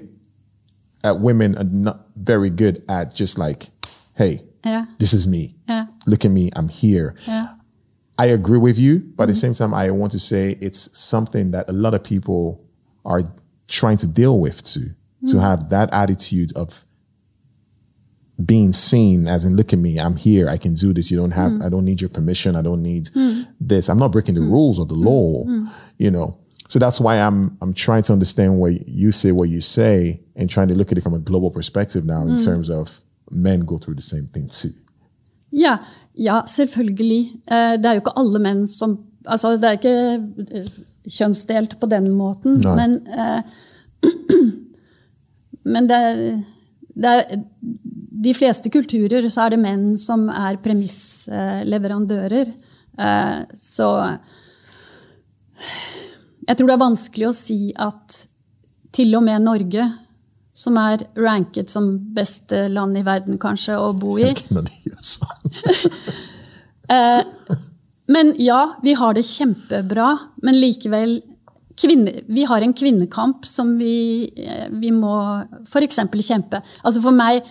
S1: uh, women are not very good at just like, hey,
S2: Ja.
S1: this is me.
S2: Ja.
S1: Look at me, I'm here.
S2: Ja.
S1: I agree with you, but at the mm-hmm. same time, I want to say it's something that a lot of people are trying to deal with too. To mm-hmm. have that attitude of being seen as in, look at me, I'm here, I can do this. You don't have, mm-hmm. I don't need your permission. I don't need this. I'm not breaking the rules of the law, you know. So that's why I'm I'm trying to understand what you say, what you say, and trying to look at it from a global perspective now in terms of men go through the same thing too.
S2: Ja, ja selvfølgelig. Eh, Det er jo ikke alle menn som Altså, det er ikke eh, kjønnsdelt på den måten,
S1: Nei.
S2: men eh, Men det er, det er De fleste kulturer så er det menn som er premissleverandører. Så jeg tror det er vanskelig å si at til og med Norge, som er ranket som beste land i verden kanskje å bo i,
S1: gjør sånn.
S2: Men ja, vi har det kjempebra, men likevel kvinne, Vi har en kvinnekamp som vi, eh, vi må f.eks. kjempe. Altså for meg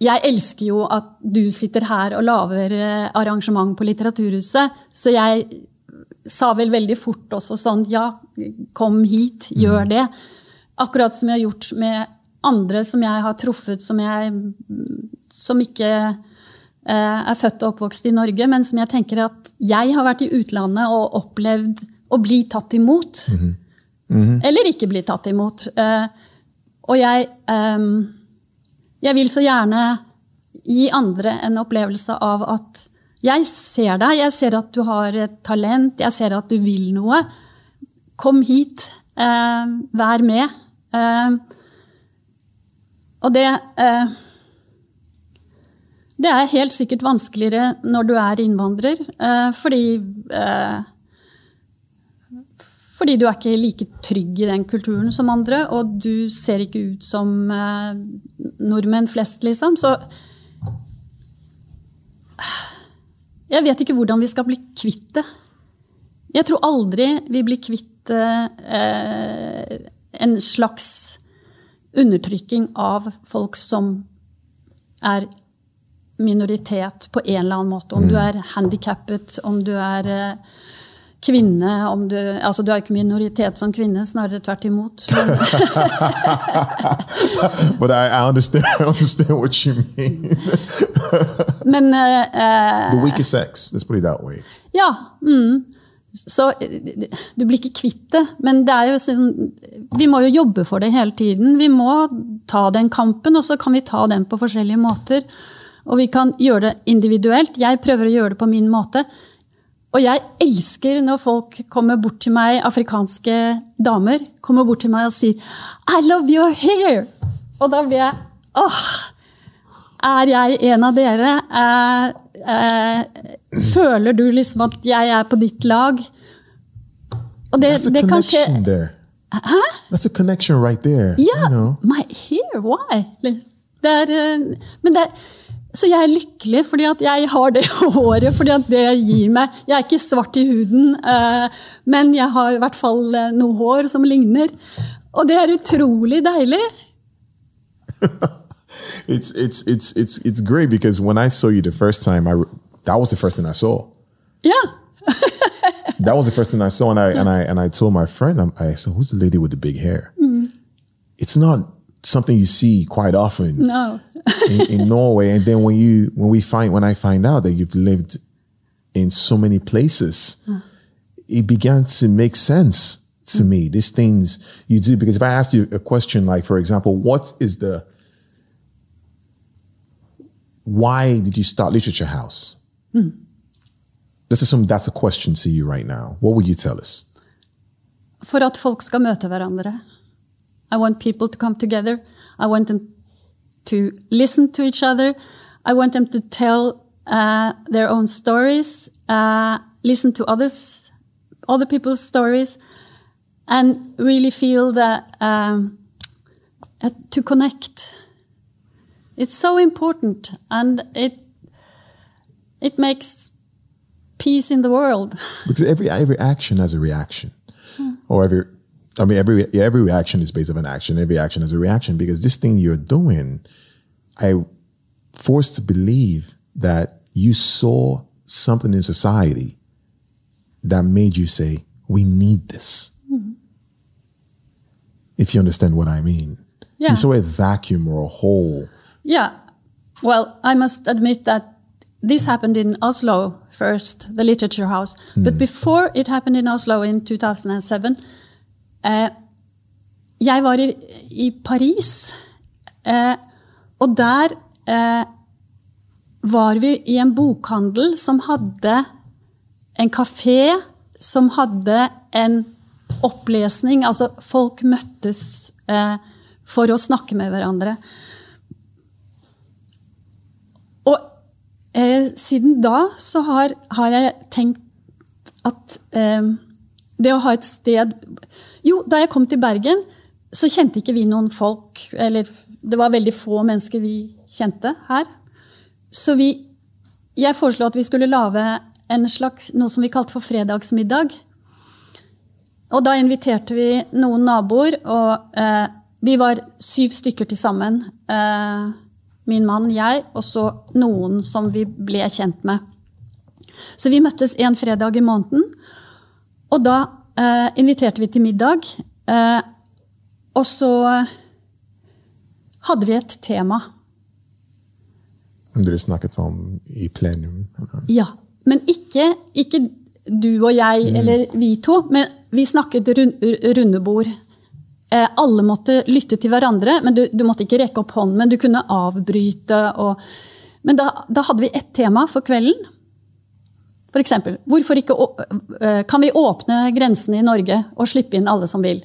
S2: Jeg elsker jo at du sitter her og lager eh, arrangement på Litteraturhuset, så jeg sa vel veldig fort også sånn Ja, kom hit, gjør det. Akkurat som jeg har gjort med andre som jeg har truffet, som, jeg, som ikke eh, er født og oppvokst i Norge, men som jeg tenker at jeg har vært i utlandet og opplevd å bli tatt imot. Eller ikke bli tatt imot. Eh, og jeg, eh, jeg vil så gjerne gi andre en opplevelse av at jeg ser deg, jeg ser at du har et talent, jeg ser at du vil noe. Kom hit, eh, vær med. Eh, og det eh, Det er helt sikkert vanskeligere når du er innvandrer, eh, fordi fordi du er ikke like trygg i den kulturen som andre, og du ser ikke ut som eh, nordmenn flest, liksom. Så jeg vet ikke hvordan vi skal bli kvitt det. Jeg tror aldri vi blir kvitt eh, en slags undertrykking av folk som er minoritet på en eller annen måte. Om du er handikappet, om du er eh, kvinne om du, altså du er ikke minoritet som kvinne, snarere tvert imot. Men,
S1: But I, I understand I understand what you mean.
S2: men eh, eh,
S1: the weaker sex, let's put it that way.
S2: Ja. Mm. Så du blir ikke kvitt det. Men det er jo sånn, vi må jo jobbe for det hele tiden. Vi må ta den kampen, og så kan vi ta den på forskjellige måter. Og vi kan gjøre det individuelt. Jeg prøver å gjøre det på min måte. Og jeg elsker når folk kommer bort til meg, afrikanske damer, kommer bort til meg og sier I love your hair! Og da blir jeg åh, er jeg en av dere? Eh, eh, føler du liksom at jeg er på ditt lag? Og det,
S1: That's a
S2: det kan skje
S1: there. Hæ? That's a connection right there.
S2: Ja,
S1: You know?
S2: my hair, why? Det er, eh, men det så jeg er lykkelig fordi at jeg har det håret, fordi at det gir meg Jeg er ikke svart i huden, eh, men jeg har i hvert fall eh, noe hår som ligner. Og det er utrolig deilig.
S1: It's it's it's it's it's great because when I saw you the first time, I that was the first thing I saw.
S2: Yeah.
S1: That was the first thing I saw, and I and I and I told my friend, I'm, I said, "Who's the lady with the big hair?" Mm-hmm. It's not something you see quite often
S2: No.
S1: in, in Norway. And then when you when we find when I find out that you've lived in so many places, it began to make sense to mm. me. These things you do because if I asked you a question like, for example, what is the why did you start Literature House? Let's assume that's a question to you right now. What would you tell us?
S2: For at folk skal møte hverandre. I want people to come together. I want them to listen to each other. I want them to tell uh, their own stories, uh, listen to others, other people's stories, and really feel that um, uh, to connect. It's so important, and it it makes peace in the world.
S1: Because every every action has a reaction, or every I mean every every reaction is based on an action. Every action has a reaction because this thing you're doing, I forced to believe that you saw something in society that made you say, "We need this." Mm-hmm. If you understand what I mean,
S2: Yeah.
S1: you saw a vacuum or a hole.
S2: Yeah. Well, I must admit that this happened in Oslo first, the Literature House. But before it happened in Oslo in 2007, uh, jeg var i, i Paris, uh, og der uh, var vi i en bokhandel som hadde en kafé som hadde en opplesning. Altså, folk møttes eh, for å snakke med hverandre. Og eh, siden da så har, har, jeg tenkt at eh, det å ha et sted Jo, da jeg kom til Bergen, så kjente ikke vi noen folk. Eller det var veldig få mennesker vi kjente her. Så vi Jeg foreslo at vi skulle lage en slags, noe som vi kalte for fredagsmiddag. Og da inviterte vi noen naboer, og eh, vi var syv stykker til sammen. Eh, min mann, jeg, og så noen som vi ble kjent med. Så vi møttes en fredag i måneden, og da eh, inviterte vi til middag. Eh, og så hadde vi et tema.
S1: Dere snakket om i plenum? Eller?
S2: Ja. Men ikke, ikke du og jeg eller vi to, men vi snakket rund, runde bord. Eh, alle måtte lytte til hverandre, men du, du, måtte ikke rekke opp hånden. Men du kunne avbryte. Og, men da, da, hadde vi ett tema for kvelden. For eksempel, hvorfor ikke, kan vi åpne grensene i Norge og slippe inn alle som vil?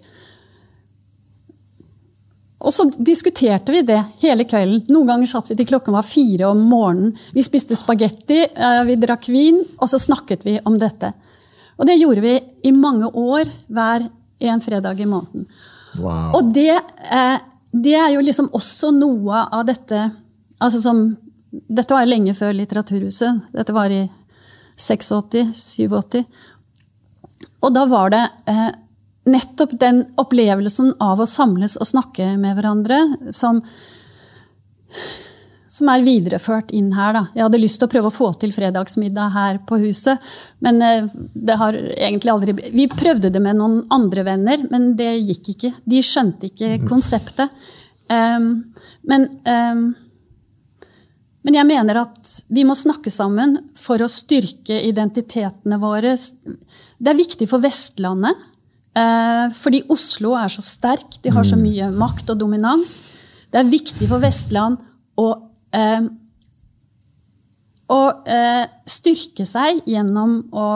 S2: Og så diskuterte vi det hele kvelden. Noen ganger satt vi til klokken var fire om morgenen. Vi spiste spagetti, vi drakk vin, og så snakket vi om dette. Og det gjorde vi i mange år hver en fredag i måneden.
S1: Wow.
S2: Og det, det, er jo liksom også noe av dette altså som, Dette var jo lenge før Litteraturhuset. Dette var i 86-87. Og da var det nettopp den opplevelsen av å samles og snakke med hverandre som, som er videreført inn her. Da. Jeg hadde lyst til å prøve å få til fredagsmiddag her på huset, men eh, det har egentlig aldri Vi prøvde det med noen andre venner, men det gikk ikke. De skjønte ikke konseptet. Um, men, um, men jeg mener at vi må snakke sammen for å styrke identitetene våre. Det er viktig for Vestlandet. uh, fordi Oslo er så sterk, de har så mye makt og dominans. Det er viktig for Vestland å, å eh, styrke seg gjennom å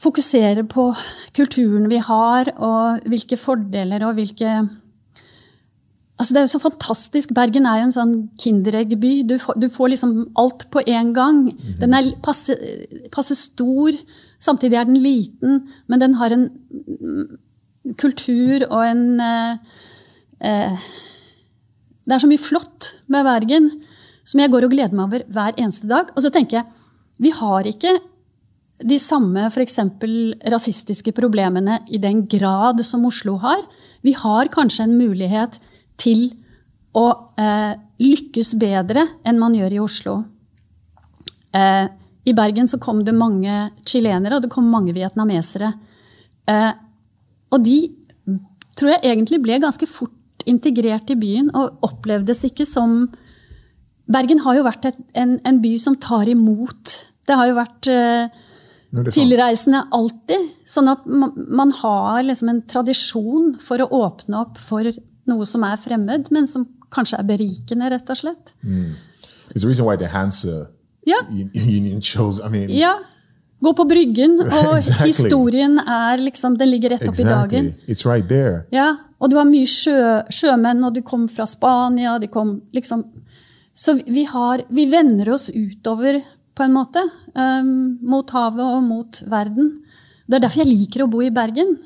S2: fokusere på kulturen vi har, og hvilke fordeler og hvilke Altså det er jo så fantastisk. Bergen er jo en sånn Kinderegg-by. Du, du, får liksom alt på en gang. Den er passe, passe stor. Samtidig er den liten, men den har en kultur og en eh, eh, Det er så mye flott med Bergen som jeg går og gleder meg over hver eneste dag. Og så tenker jeg vi har ikke de samme f.eks. rasistiske problemene i den grad som Oslo har. Vi har kanskje en mulighet til å eh, lykkes bedre enn man gjør i Oslo. Eh, I Bergen så kom det mange chilenere, og det kom mange vietnamesere. Eh, og de tror jeg egentlig ble ganske fort integrert i byen og opplevdes ikke som Bergen har jo vært et, en, en, by som tar imot. Det har jo vært eh, tilreisende alltid. Sånn at man, man har liksom en tradisjon for å åpne opp for noe som er fremmed, men som kanskje er berikende, rett og slett.
S1: Mm. It's the reason why the Hansa
S2: yeah.
S1: Union chose, I mean,
S2: ja. Gå på Bryggen, og exactly. historien er liksom, den ligger rett opp
S1: exactly.
S2: i dagen.
S1: It's right there.
S2: Ja, Og du har mye sjø, sjømenn, og du kom fra Spania de kom liksom, Så vi, har, vi vender oss utover, på en måte. Um, mot havet og mot verden. Det er derfor jeg liker å bo i Bergen.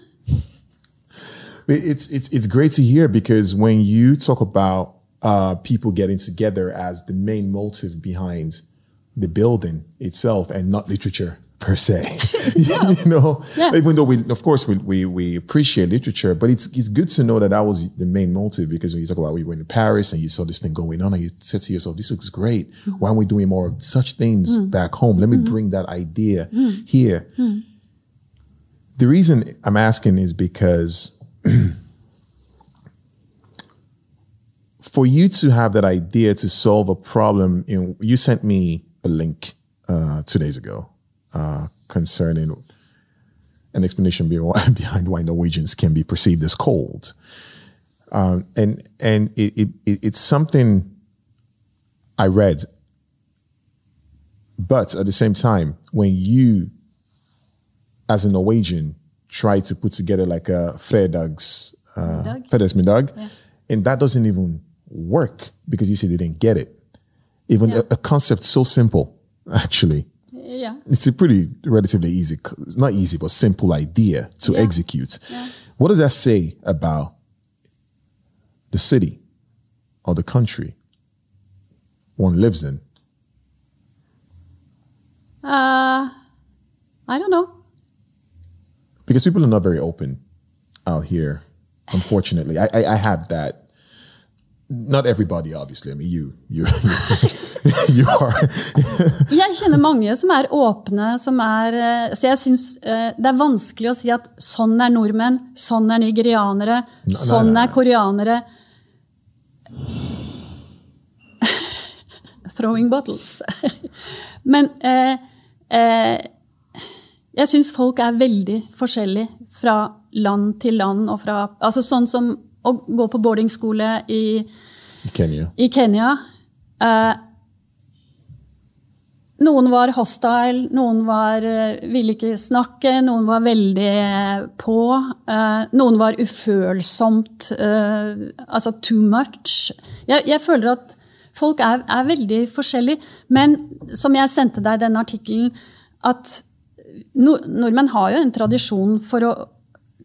S1: it's it's it's great to hear because when you talk about uh, people getting together as the main motive behind the building itself and not literature per se you know yeah. even though we of course we, we we appreciate literature but it's it's good to know that that was the main motive because when you talk about we went to paris and you saw this thing going on and you said to yourself this looks great mm-hmm. why aren't we doing more of such things mm. back home let me mm. bring that idea mm. here the reason i'm asking is because for you to have that idea to solve a problem, in, you sent me a link uh, two days ago uh, concerning an explanation behind why Norwegians can be perceived as cold, um, and and it, it, it's something I read. But at the same time, when you, as a Norwegian, try to put together like a fredags, uh, fredagsmiddag, yeah. and that doesn't even work because you said they didn't get it. Even yeah. a, a, concept so simple, actually.
S2: Yeah.
S1: It's a pretty relatively easy, it's not easy, but simple idea to yeah. execute. Yeah. What does that say about the city or the country one lives in?
S2: Uh, I don't know.
S1: Because people are not very open out here, unfortunately. I, I, I have that Not everybody, obviously. I mean, you, you, you are.
S2: jeg kjenner mange som er åpne, som er eh, Så jeg syns eh, det er vanskelig å si at sånn er nordmenn, sånn er nigerianere, nei, sånn nei, nei, er koreanere. Throwing bottles. Men eh, eh, jeg syns folk er veldig forskjellige fra land til land. og fra, altså Sånn som å gå på boardingskole i,
S1: Kenya.
S2: I Kenya. Eh, noen var hostile, noen var, uh, ville ikke snakke, noen var veldig på. Eh, noen var ufølsomt Eh, Altså too much. Jeg, jeg føler at folk er, er, veldig forskjellige. Men som jeg sendte deg den artikkelen, at nordmenn har jo en tradisjon for å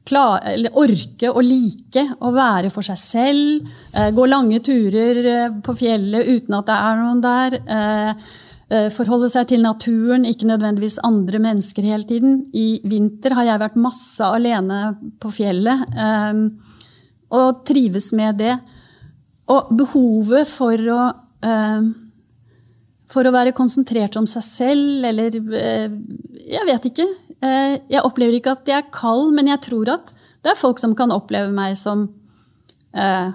S2: klare, orke å like å være for seg selv. Eh, gå lange turer eh, på fjellet uten at det er noen der. Eh, forholde seg til naturen, ikke nødvendigvis andre mennesker hele tiden. I vinter har jeg vært masse alene på fjellet og trives med det. Og behovet for å for å være konsentrert om seg selv, eller Jeg vet ikke. Eh, jeg opplever ikke at jeg er kald, men jeg tror at det er folk som kan oppleve meg som eh,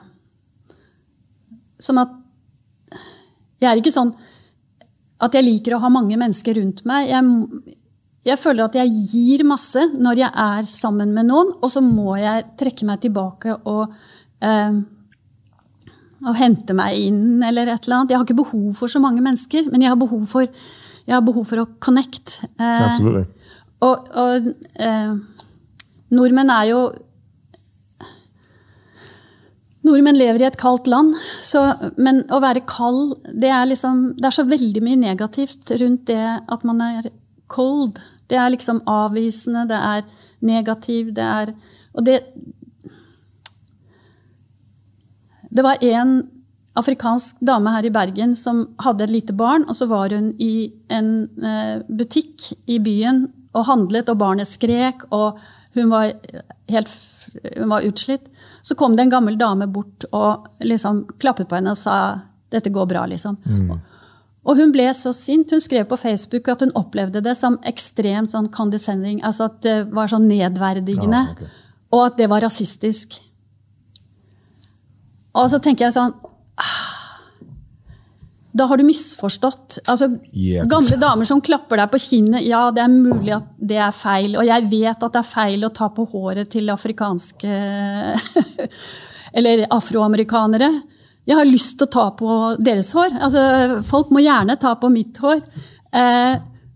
S2: Som at Jeg er ikke sånn at jeg liker å ha mange mennesker rundt meg. Jeg, jeg føler at jeg gir masse når jeg er sammen med noen, og så må jeg trekke meg tilbake og eh, og hente meg inn eller et eller annet. Jeg har ikke behov for så mange mennesker, men jeg har behov for, har behov for å connect.
S1: Eh.
S2: Og, og eh, nordmenn er jo Nordmenn lever i et kaldt land, så, men å være kald det er, liksom, det er så veldig mye negativt rundt det at man er cold. Det er liksom avvisende, det er negativ, det er Og det Det var en afrikansk dame her i Bergen som hadde et lite barn, og så var hun i en eh, butikk i byen og handlet, og barnet skrek, og hun var helt hun var utslitt. Så kom det en gammel dame bort og liksom klappet på henne og sa 'dette går bra', liksom. Mm. Og hun ble så sint. Hun skrev på Facebook at hun opplevde det som ekstremt sånn condescending. Altså at det var sånn nedverdigende. Ja, okay. Og at det var rasistisk. Og så tenker jeg sånn ah, da har du misforstått. Altså, yeah, gamle damer som klapper deg på kinnet, ja, det er mulig at det er feil. Og jeg vet at det er feil å ta på håret til afrikanske Eller afroamerikanere. Jeg har lyst til å ta på deres hår. Altså, folk må gjerne ta på mitt hår. Eh,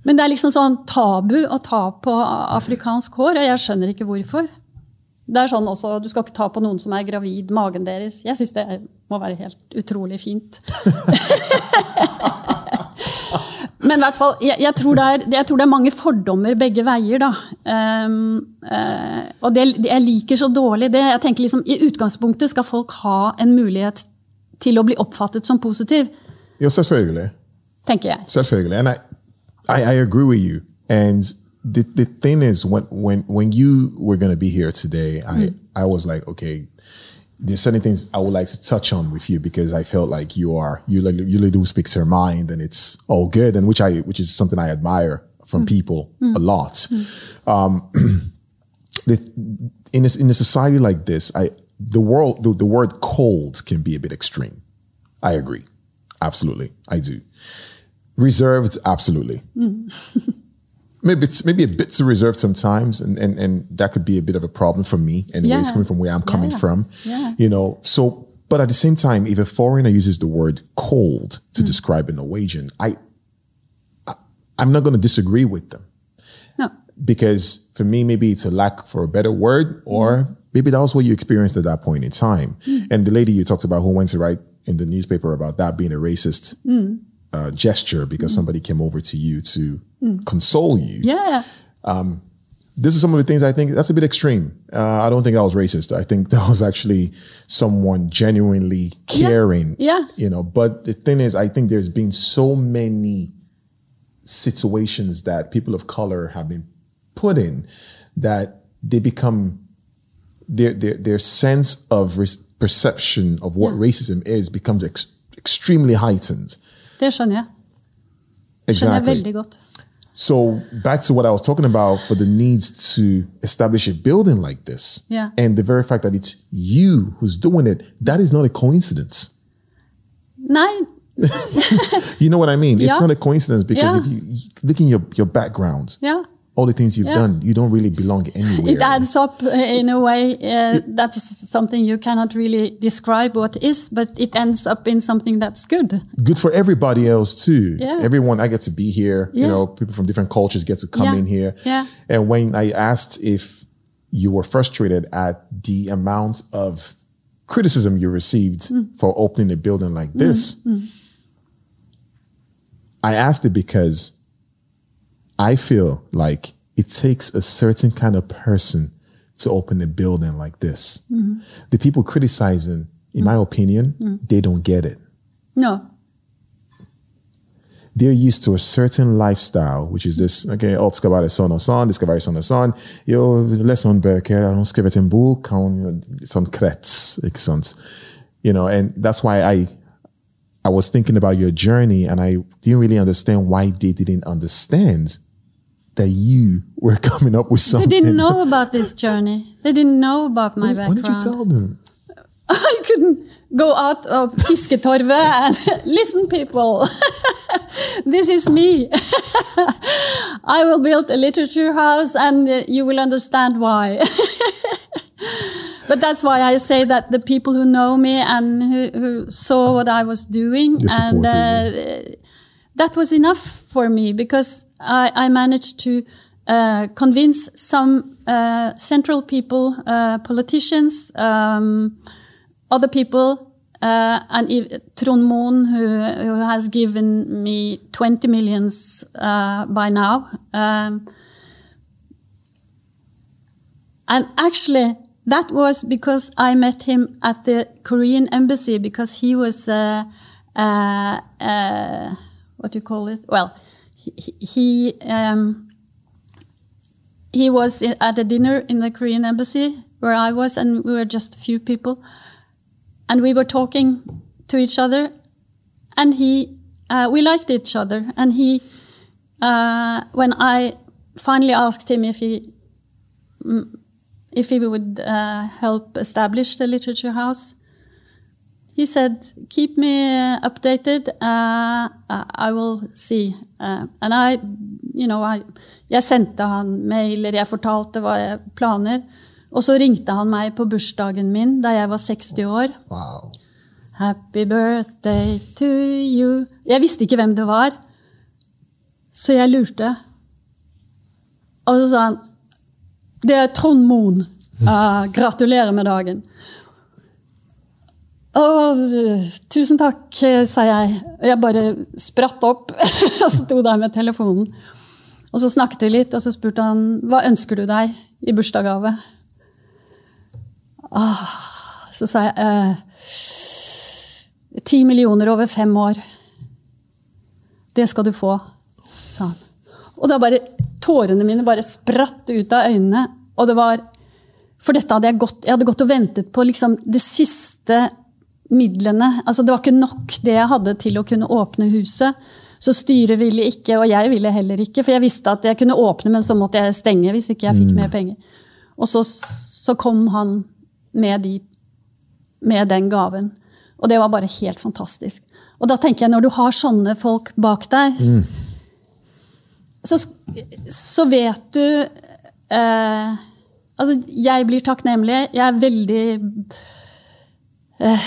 S2: men det er liksom sånn tabu å ta på afrikansk hår, og jeg skjønner ikke hvorfor. Det er sånn også, Du skal ikke ta på noen som er gravid, magen deres. Jeg syns det må være helt utrolig fint. Men i hvert fall, jeg, jeg, tror er, jeg, tror det er, mange fordommer begge veier. da. Um, uh, og det, jeg liker så dårlig det. Jeg tenker liksom, I utgangspunktet skal folk ha en mulighet til å bli oppfattet som positiv.
S1: Jo, selvfølgelig.
S2: Tenker jeg.
S1: Selvfølgelig. And I, I, I agree with you. And the the thing is when when when you were going to be here today, I mm. I was like, okay, there's certain things I would like to touch on with you because I felt like you are you like you really do speak your mind and it's all good and which I which is something I admire from mm. people mm. a lot. Mm. Um, the, in a, in a society like this, I the world the, the word cold can be a bit extreme. I agree. Absolutely. I do. Reserved, absolutely. maybe it's maybe a bit too reserved sometimes, and, and and that could be a bit of a problem for me, anyways,
S2: Yeah.
S1: coming from where I'm coming
S2: Yeah.
S1: from.
S2: Yeah.
S1: You know, so but at the same time, if a foreigner uses the word cold
S2: Mm.
S1: to hmm. describe a Norwegian, I, I I'm not gonna disagree with them
S2: No.
S1: because for me, maybe it's a lack for a better word, or hmm. maybe that was what you experienced at that point in time. Hmm. And the lady you talked about who went to write in the newspaper about that being a racist uh, gesture because somebody came over to you to console you.
S2: Yeah.
S1: This is some of the things I think that's a bit extreme. Uh, I don't think that was racist. I think that was actually someone genuinely caring.
S2: Yeah.
S1: You know, but the thing is, I think there's been so many situations that people of color have been put in that they become their their their sense of perception of what racism is becomes ex- extremely heightened.
S2: Det skjønner jeg. Skjønner jeg veldig godt.
S1: So back to what I was talking about for the needs to establish a building like this,
S2: Yeah.
S1: and the very fact that it's you who's doing it, that is not a coincidence.
S2: Nei,
S1: You know what I mean? It's
S2: Yeah.
S1: not a coincidence because
S2: Yeah.
S1: if you, look in your your background,
S2: ja.
S1: All the things you've
S2: Yeah.
S1: done, you don't really belong anywhere.
S2: It adds up in a way uh, that's something you cannot really describe what is, but it ends up in something that's good.
S1: Good for everybody else too.
S2: Yeah.
S1: Everyone, I get to be here. You know, people from different cultures get to come
S2: Yeah.
S1: in here.
S2: Yeah.
S1: And when I asked if you were frustrated at the amount of criticism you received
S2: Mm.
S1: for opening a building like this, I asked it because I feel like it takes a certain kind of person to open a building like this.
S2: Mm-hmm.
S1: The people criticizing, in my opinion,
S2: Mm.
S1: they don't get it.
S2: No.
S1: They're used to a certain lifestyle, which is this, okay, alt skal være sånn og sånn, det skal være sånn og sånn. Jo, les noen bøker, han har skrevet en bok, han, sånn krets? You know, and that's why I, I was thinking about your journey and I didn't really understand why they didn't understand that you were coming up with something.
S2: They didn't know about this journey. They didn't know about my background.
S1: Why did you tell them?
S2: I couldn't go out of Fisketorvet and listen, people. this is me. I will build a literature house and uh, you will understand why. but that's why I say that the people who know me and who, who saw what I was doing and uh, that was enough for me because I, I managed to uh, convince some uh, central people, uh, politicians, um, other people, uh, and Trond Moen, who, who has given me 20 millions uh, by now. Um, and actually, that was because I met him at the Korean embassy because he was, uh, uh, uh, what do you call it? Well, he, he, um, he was at a dinner in the Korean embassy where I was, and we were just a few people. And we were talking to each other, and he, uh, we liked each other. And he, uh, when I finally asked him if he, mm, if he would uh, help establish the literature house, he said, "Keep me uh, updated. Uh, uh, I will see." Uh, and I, you know, I, jeg sendte han mailer, jeg fortalte hva jeg planer. Og så ringte han meg på bursdagen min da jeg var 60 år.
S1: Wow.
S2: Happy birthday to you. Jeg visste ikke hvem det var, så jeg lurte. Og så sa han Det er Trond Moen. Uh, gratulerer med dagen. Tusen takk, sa jeg. Og jeg bare spratt opp og sto der med telefonen. Og så snakket vi litt, og så spurte han hva ønsker du deg i bursdagsgave. Ah, så sa jeg eh, Ti millioner over fem år. Det skal du få, sa han. Og da bare Tårene mine bare spratt ut av øynene. Og det var For dette hadde jeg gått Jeg hadde gått og ventet på liksom det siste midlene. Altså det var ikke nok det jeg hadde til å kunne åpne huset. Så styret ville ikke, og jeg ville heller ikke. For jeg visste at jeg kunne åpne, men så måtte jeg stenge hvis ikke jeg fikk mer penger. Og så, så kom han med, de, med den gaven. Og det var bare helt fantastisk. Og da tenker jeg, når du har sånne folk bak deg, mm. så, så vet du eh, Altså, jeg blir takknemlig. Jeg er veldig eh,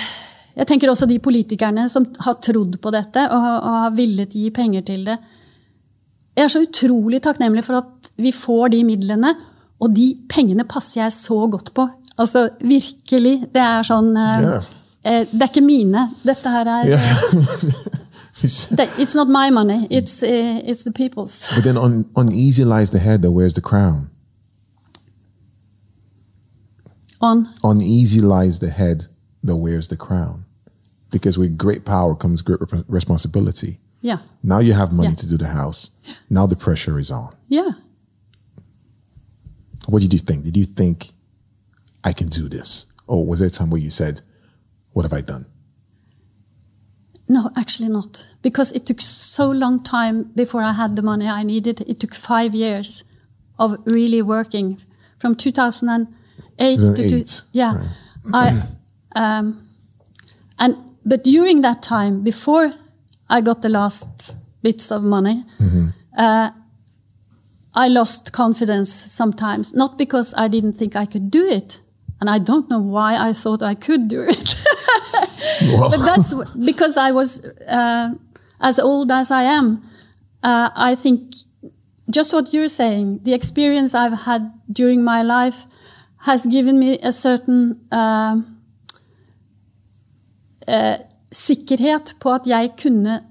S2: Jeg tenker også de politikerne som har trodd på dette og, har- og har villet gi penger til det. Jeg er så utrolig takknemlig for at vi får de midlene, og de pengene passer jeg så godt på. Altså, virkelig. Det er sånn
S1: yeah.
S2: Eh, Det er ikke mine. Dette her er
S1: Yeah.
S2: It's not my money, it's, uh, it's the people's.
S1: but then on uneasy lies the head that wears the crown.
S2: On.
S1: Uneasy lies the head that wears the crown. Because with great power comes great rep- responsibility.
S2: Yeah.
S1: Now you have money
S2: Yeah.
S1: to do the house. Now the pressure is on.
S2: Yeah.
S1: What did you think? Did you think I can do this? Or was there a time where you said, What have I done?
S2: No, actually not. Because it took so long time before I had the money I needed. It took five years of really working from 2008 to
S1: 2008,
S2: two, yeah. I um, and but during that time, before I got the last bits of money, uh, I lost confidence sometimes. Not because I didn't think I could do it, and I don't know why I thought I could do it. but that's because I was uh, as old as I am. Uh, I think just what you're saying, the experience I've had during my life has given me a certain uh, uh, sikkerhet på at jeg kunne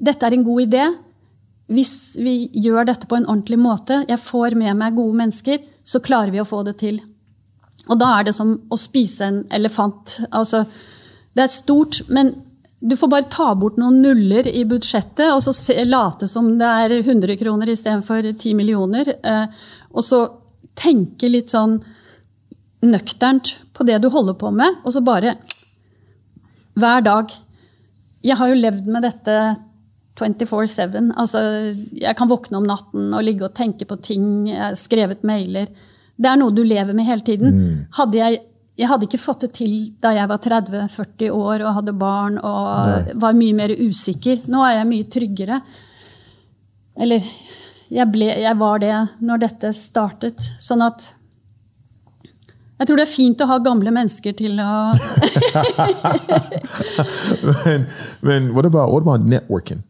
S2: Dette er en god idé. Hvis vi gjør dette på en ordentlig måte, jeg får med meg gode mennesker, så klarer vi å få det til. Og da er det som å spise en elefant. Altså, det er stort, men du får bare ta bort noen nuller i budsjettet, og så se, late som det er 100 kroner istedenfor 10 millioner. Eh, og så tenke litt sånn nøkternt på det du holder på med, og så bare hver dag. Jeg har jo levd med dette 24-7. Altså, jeg kan våkne om natten og ligge og tenke på ting. Jeg har skrevet mailer. Det er noe du lever med hele tiden. Hadde jeg, jeg hadde ikke fått det til da jeg var 30-40 år og hadde barn og var mye mer usikker. Nå er jeg mye tryggere. Eller jeg, ble, jeg var det når dette startet. Sånn at jeg tror det er fint å ha gamle mennesker til å
S1: Men man, what about what about networking?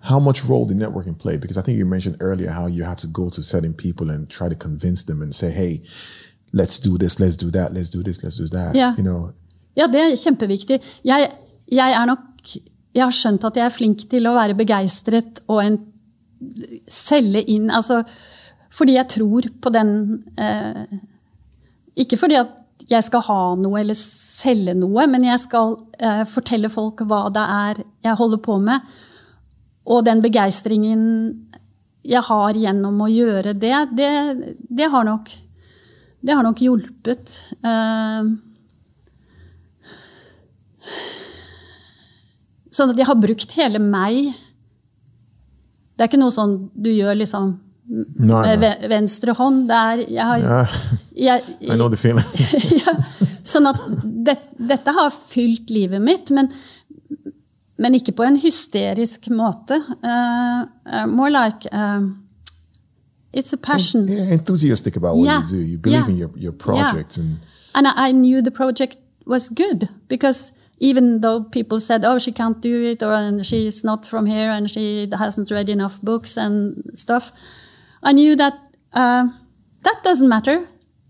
S1: How much role did networking play? Because I think you mentioned earlier how you had to go to certain people and try to convince them and say, "Hey, let's do this, let's do that, let's do this, let's do that."
S2: Yeah.
S1: You know,
S2: Ja, det er kjempeviktig. Jeg, jeg er nok Jeg har skjønt at jeg er flink til å være begeistret og en, selge inn Altså fordi jeg tror på den eh, Ikke fordi at jeg skal ha noe eller selge noe, men jeg skal eh, fortelle folk hva det er jeg holder på med. Og den begeistringen jeg har gjennom å gjøre det, det, det har nok det har nok hjulpet. Eh, Sånn at jeg har brukt hele meg. Det er ikke noe sånn du gjør liksom
S1: no,
S2: med venstre hånd. Det er jeg har,
S1: Ah,
S2: jeg,
S1: I know the feeling.
S2: ja, sånn at det, dette har fylt livet mitt, men, men ikke på en hysterisk måte. Uh, uh, more like um, It's a passion.
S1: yeah, enthusiastic about what
S2: Yeah.
S1: you do. You believe
S2: Yeah.
S1: in your, your project and
S2: And I, I knew the project was good because even though people said, oh, she can't do it, or and she's not from here and she hasn't read enough books and stuff, I knew that uh, that doesn't matter.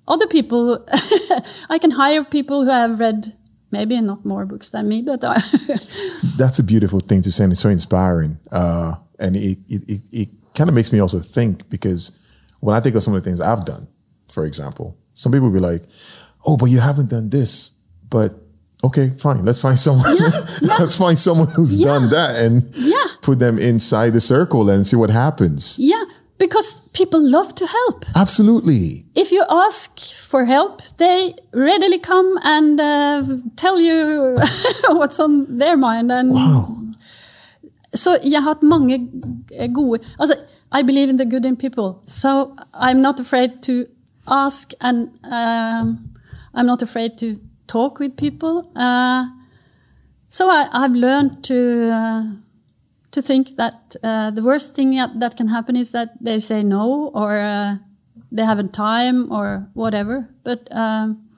S2: Other people, I can hire people who have read maybe not more books than me, but
S1: that's a beautiful thing to say and it's so inspiring. Uh, and it, it, it, it kind of makes me also think because when i think of some of the things i've done for example some people will be like oh but you haven't done this. But okay fine let's find someone let's find someone who's done that and
S2: Yeah.
S1: put them inside the circle and see what happens.
S2: Yeah, because people love to help.
S1: absolutely
S2: if you ask for help, they readily come and uh, tell you what's on their mind. And
S1: wow
S2: Så jeg har hatt mange gode altså, I believe in the good in people. So I'm not afraid to ask and um, I'm not afraid to talk with people. Uh, so I, I've learned to uh, to think that uh, the worst thing that, can happen is that they say no or uh, they haven't time or whatever. But um,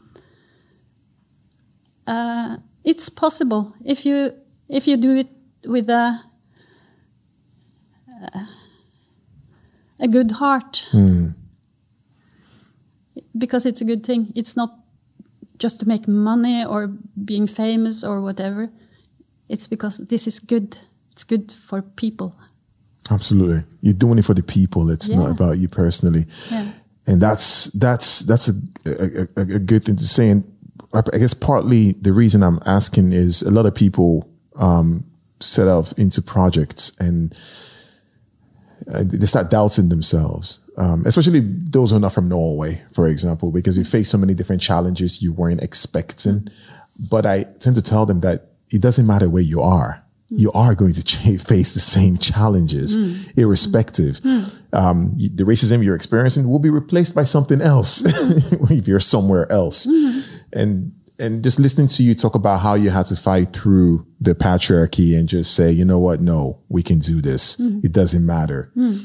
S2: uh, it's possible if you if you do it with a a good heart because it's a good thing. It's not just to make money or being famous or whatever. It's because this is good. It's good for people.
S1: Absolutely. You're doing it for the people. It's not about you personally.
S2: Yeah.
S1: And that's that's that's a, a, a, a good thing to say. And I guess partly the reason I'm asking is a lot of people um, set off into projects and they start doubting themselves, um, especially those who are not from Norway, for example, because you face so many different challenges you weren't expecting. But I tend to tell them that it doesn't matter where you are. You are going to ch- face the same challenges, hmm. irrespective. Hmm. Hmm. Um, you- the racism you're experiencing will be replaced by something else if you're somewhere else. And and just listening to you talk about how you had to fight through the patriarchy and just say, you know what, no, we can do this. It doesn't matter. It,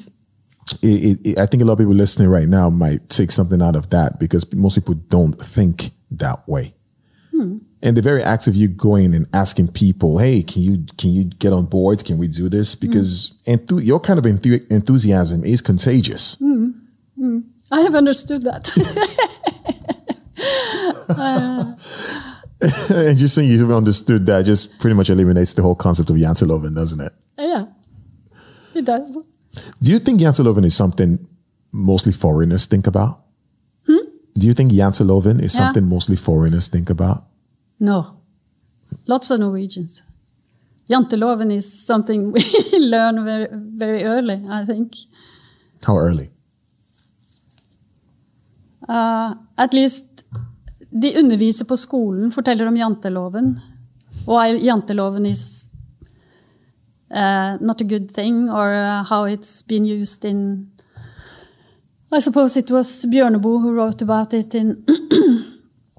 S1: it, it- I think a lot of people listening right now might take something out of that because most people don't think that way. And the very act of you going and asking people, "Hey, can you can you get on board? Can we do this?" Mm. Because enthu- your kind of enthu- enthusiasm is contagious. Mm. Mm.
S2: I have understood that. Uh.
S1: and just saying you've understood that just pretty much eliminates the whole concept of Janteloven, doesn't it?
S2: yeah, it does.
S1: Do you think Janteloven is something mostly foreigners think about? Hmm? Do you think Janteloven is
S2: Yeah.
S1: something mostly foreigners think about?
S2: No, lots of Norwegians. Janteloven is something we learn very, very early, I think.
S1: How early?
S2: Uh, at least de underviser på skolen, forteller om janteloven. Why janteloven is uh, not a good thing, or uh, how it's been used in. I suppose it was Bjørneboe who wrote about it in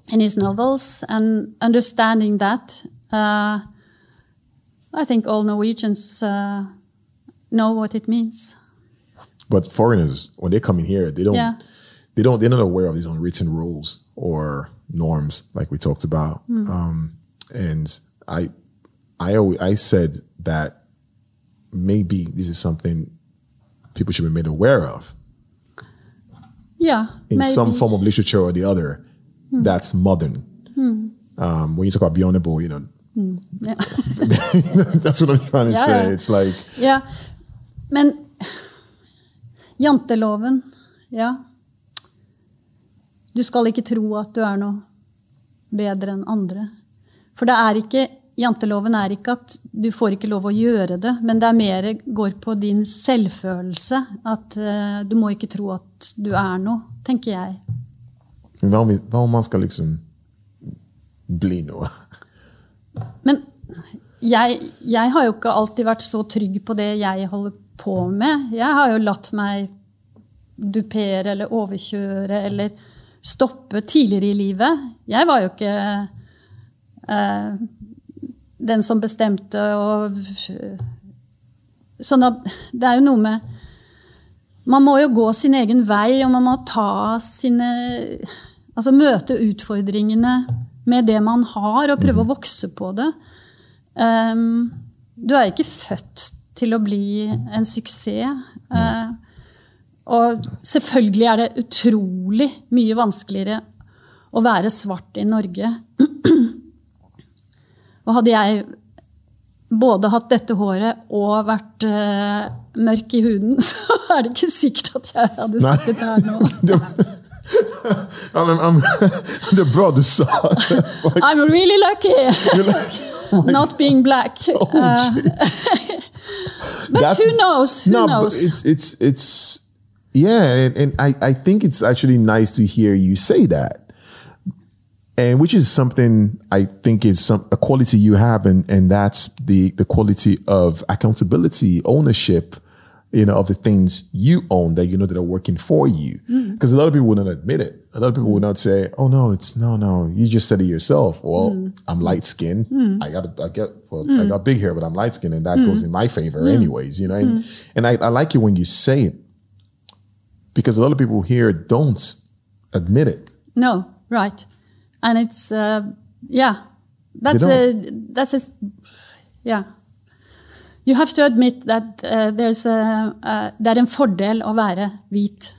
S2: in his novels, and understanding that, uh, I think all Norwegians uh, know what it means.
S1: But foreigners, when they come in here, they don't.
S2: Yeah.
S1: They don't. They're not aware of these unwritten rules or norms, like we talked about. Um, and I, I always, I said that maybe this is something people should be made aware of
S2: Yeah,
S1: in
S2: maybe.
S1: some form of literature or the other. That's modern. Um, when you talk about beyond the boy, you know,
S2: Yeah.
S1: that's what I'm trying to
S2: Yeah,
S1: say.
S2: yeah.
S1: It's like
S2: yeah, men janteloven, ja. Du skal ikke tro at du er noe bedre enn andre. For det er ikke, janteloven er ikke at du får ikke lov å gjøre det, men det er mer går på din selvfølelse. At uh, du må ikke tro at du er noe, tenker jeg.
S1: Hva om, hva om man skal liksom bli noe?
S2: Men jeg, jeg har jo ikke alltid vært så trygg på det jeg holder på med. Jeg har jo latt meg dupere eller overkjøre eller stoppe tidligere i livet. Jeg var jo ikke eh, den som bestemte og Sånn at det er jo noe med Man må jo gå sin egen vei, og man må ta sine Altså møte utfordringene med det man har, og prøve å vokse på det. Um, du er ikke født til å bli en suksess. Uh, og selvfølgelig er det utrolig mye vanskeligere å være svart i Norge. og hadde jeg både hatt dette håret og vært uh, mørk i huden, så er det ikke sikkert at jeg hadde sittet her nå.
S1: Men, I'm, det bra du sa.
S2: I'm really lucky
S1: You're like, oh
S2: not being black.
S1: Oh,
S2: Uh, but
S1: That's-
S2: who knows? Who
S1: no,
S2: knows?
S1: but it's it's it's yeah, and, and I I think it's actually nice to hear you say that, and which is something I think is some a quality you have, and and that's the the quality of accountability, ownership. You know, of the things you own that you know that are working for you. Hmm. Because a lot of people wouldn't admit it. a lot of people would not say, "Oh no, it's no, no." You just said it yourself. Well, hmm. I'm light skinned. Hmm. I got, I get, well, I got big hair, but I'm light skinned, and that goes in my favor, anyways. You know, and, and I, I like it when you say it because a lot of people here don't admit it.
S2: No, right. And it's, uh, yeah, that's a, that's a, yeah. You have to admit that uh, there's a, uh, det er en fordel å være hvit.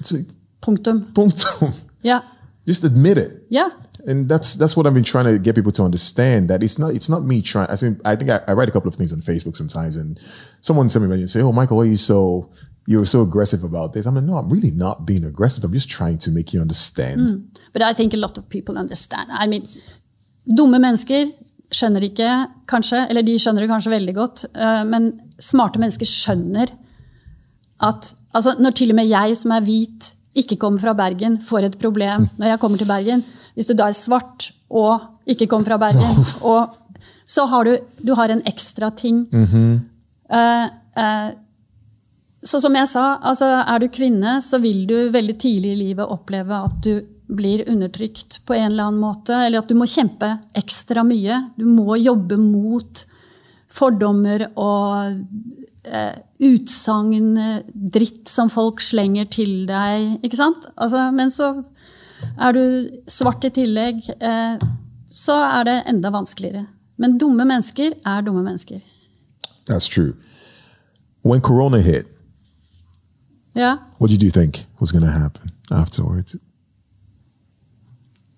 S2: Punktum.
S1: punktum.
S2: Ja.
S1: Just admit it.
S2: Ja.
S1: and that's that's what I've been trying to get people to understand that it's not it's not me trying. I think I think I, I write a couple of things on Facebook sometimes, and someone sent me and say, "Oh, Michael, why are you so you're so aggressive about this?" I'm like, "No, I'm really not being aggressive. I'm just trying to make you understand."
S2: But I think a lot of people understand. I mean, dumme mennesker skjønner ikke, kanskje, eller de skjønner det kanskje veldig godt, eh, men smarte mennesker skjønner at altså, Når til og med jeg som er hvit, ikke kommer fra Bergen, får et problem når jeg kommer til Bergen. Hvis du da er svart og ikke kommer fra Bergen, og, så har du, du har en ekstra ting. Eh, eh, så som jeg sa, altså er du kvinne, så vil du veldig tidlig i livet oppleve at du blir undertrykt på en eller annen måte, eller at du må kjempe ekstra mye. Du må jobbe mot fordommer og eh, utsagn, dritt som folk slenger til deg. Ikke sant? Altså, men så er du svart i tillegg, eh, så er det enda vanskeligere. Men dumme mennesker er dumme mennesker.
S1: That's true. When Corona hit,
S2: yeah.
S1: what did you think was going to happen afterward?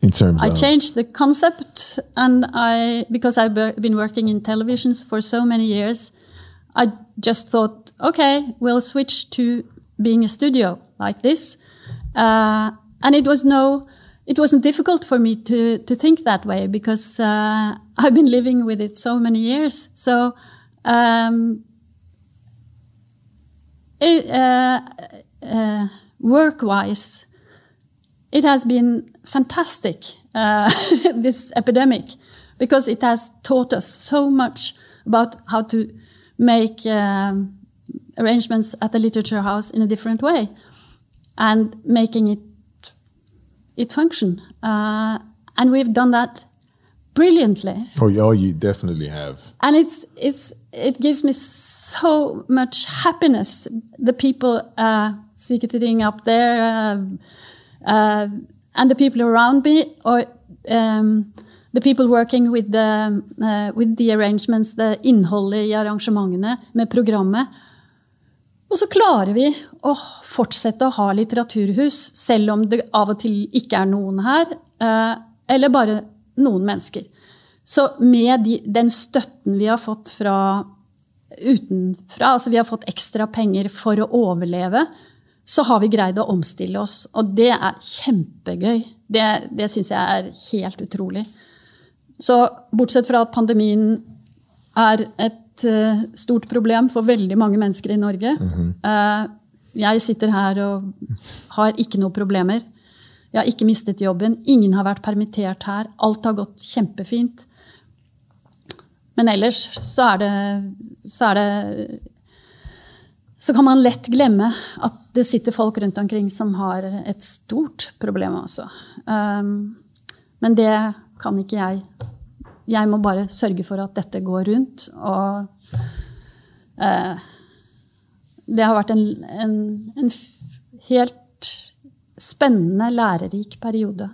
S1: In terms
S2: I
S1: of
S2: changed the concept, and I because I've been working in televisions for so many years, I just thought, okay, we'll switch to being a studio like this, uh, and it was no, it wasn't difficult for me to to think that way because uh, I've been living with it so many years. So. Um, it, uh, uh, work-wise, it has been fantastic, uh, this epidemic, because it has taught us so much about how to make um, arrangements at the literature house in a different way and making it it function. Uh, and we've done that brilliantly
S1: oh, yeah, oh, you definitely have.
S2: and it's it's it gives me so much happiness. The people, uh, Siketering up there, uh, uh, and the people around me, or um, the people working with the uh, with the arrangements, the innholdet i arrangementene, med programmet. Og så klarer vi å fortsette å ha litteraturhus, selv om det av og til ikke er noen her, eh, eller bare noen mennesker. Så med de, den støtten vi har fått fra utenfra, altså vi har fått ekstra penger for å overleve, så har vi greid å omstille oss. Og det er kjempegøy. Det, det syns jeg er helt utrolig. Så bortsett fra at pandemien er et uh, stort problem for veldig mange mennesker i Norge eh, Jeg sitter her og har ikke noe problemer. Jeg har ikke mistet jobben. Ingen har vært permittert her. Alt har gått kjempefint. Men ellers så er det så er det så kan man lett glemme at det sitter folk rundt omkring som har et stort problem også. Um, men det kan ikke jeg. Jeg må bare sørge for at dette går rundt. Og uh, det har vært en, en, en helt spennende, lærerik periode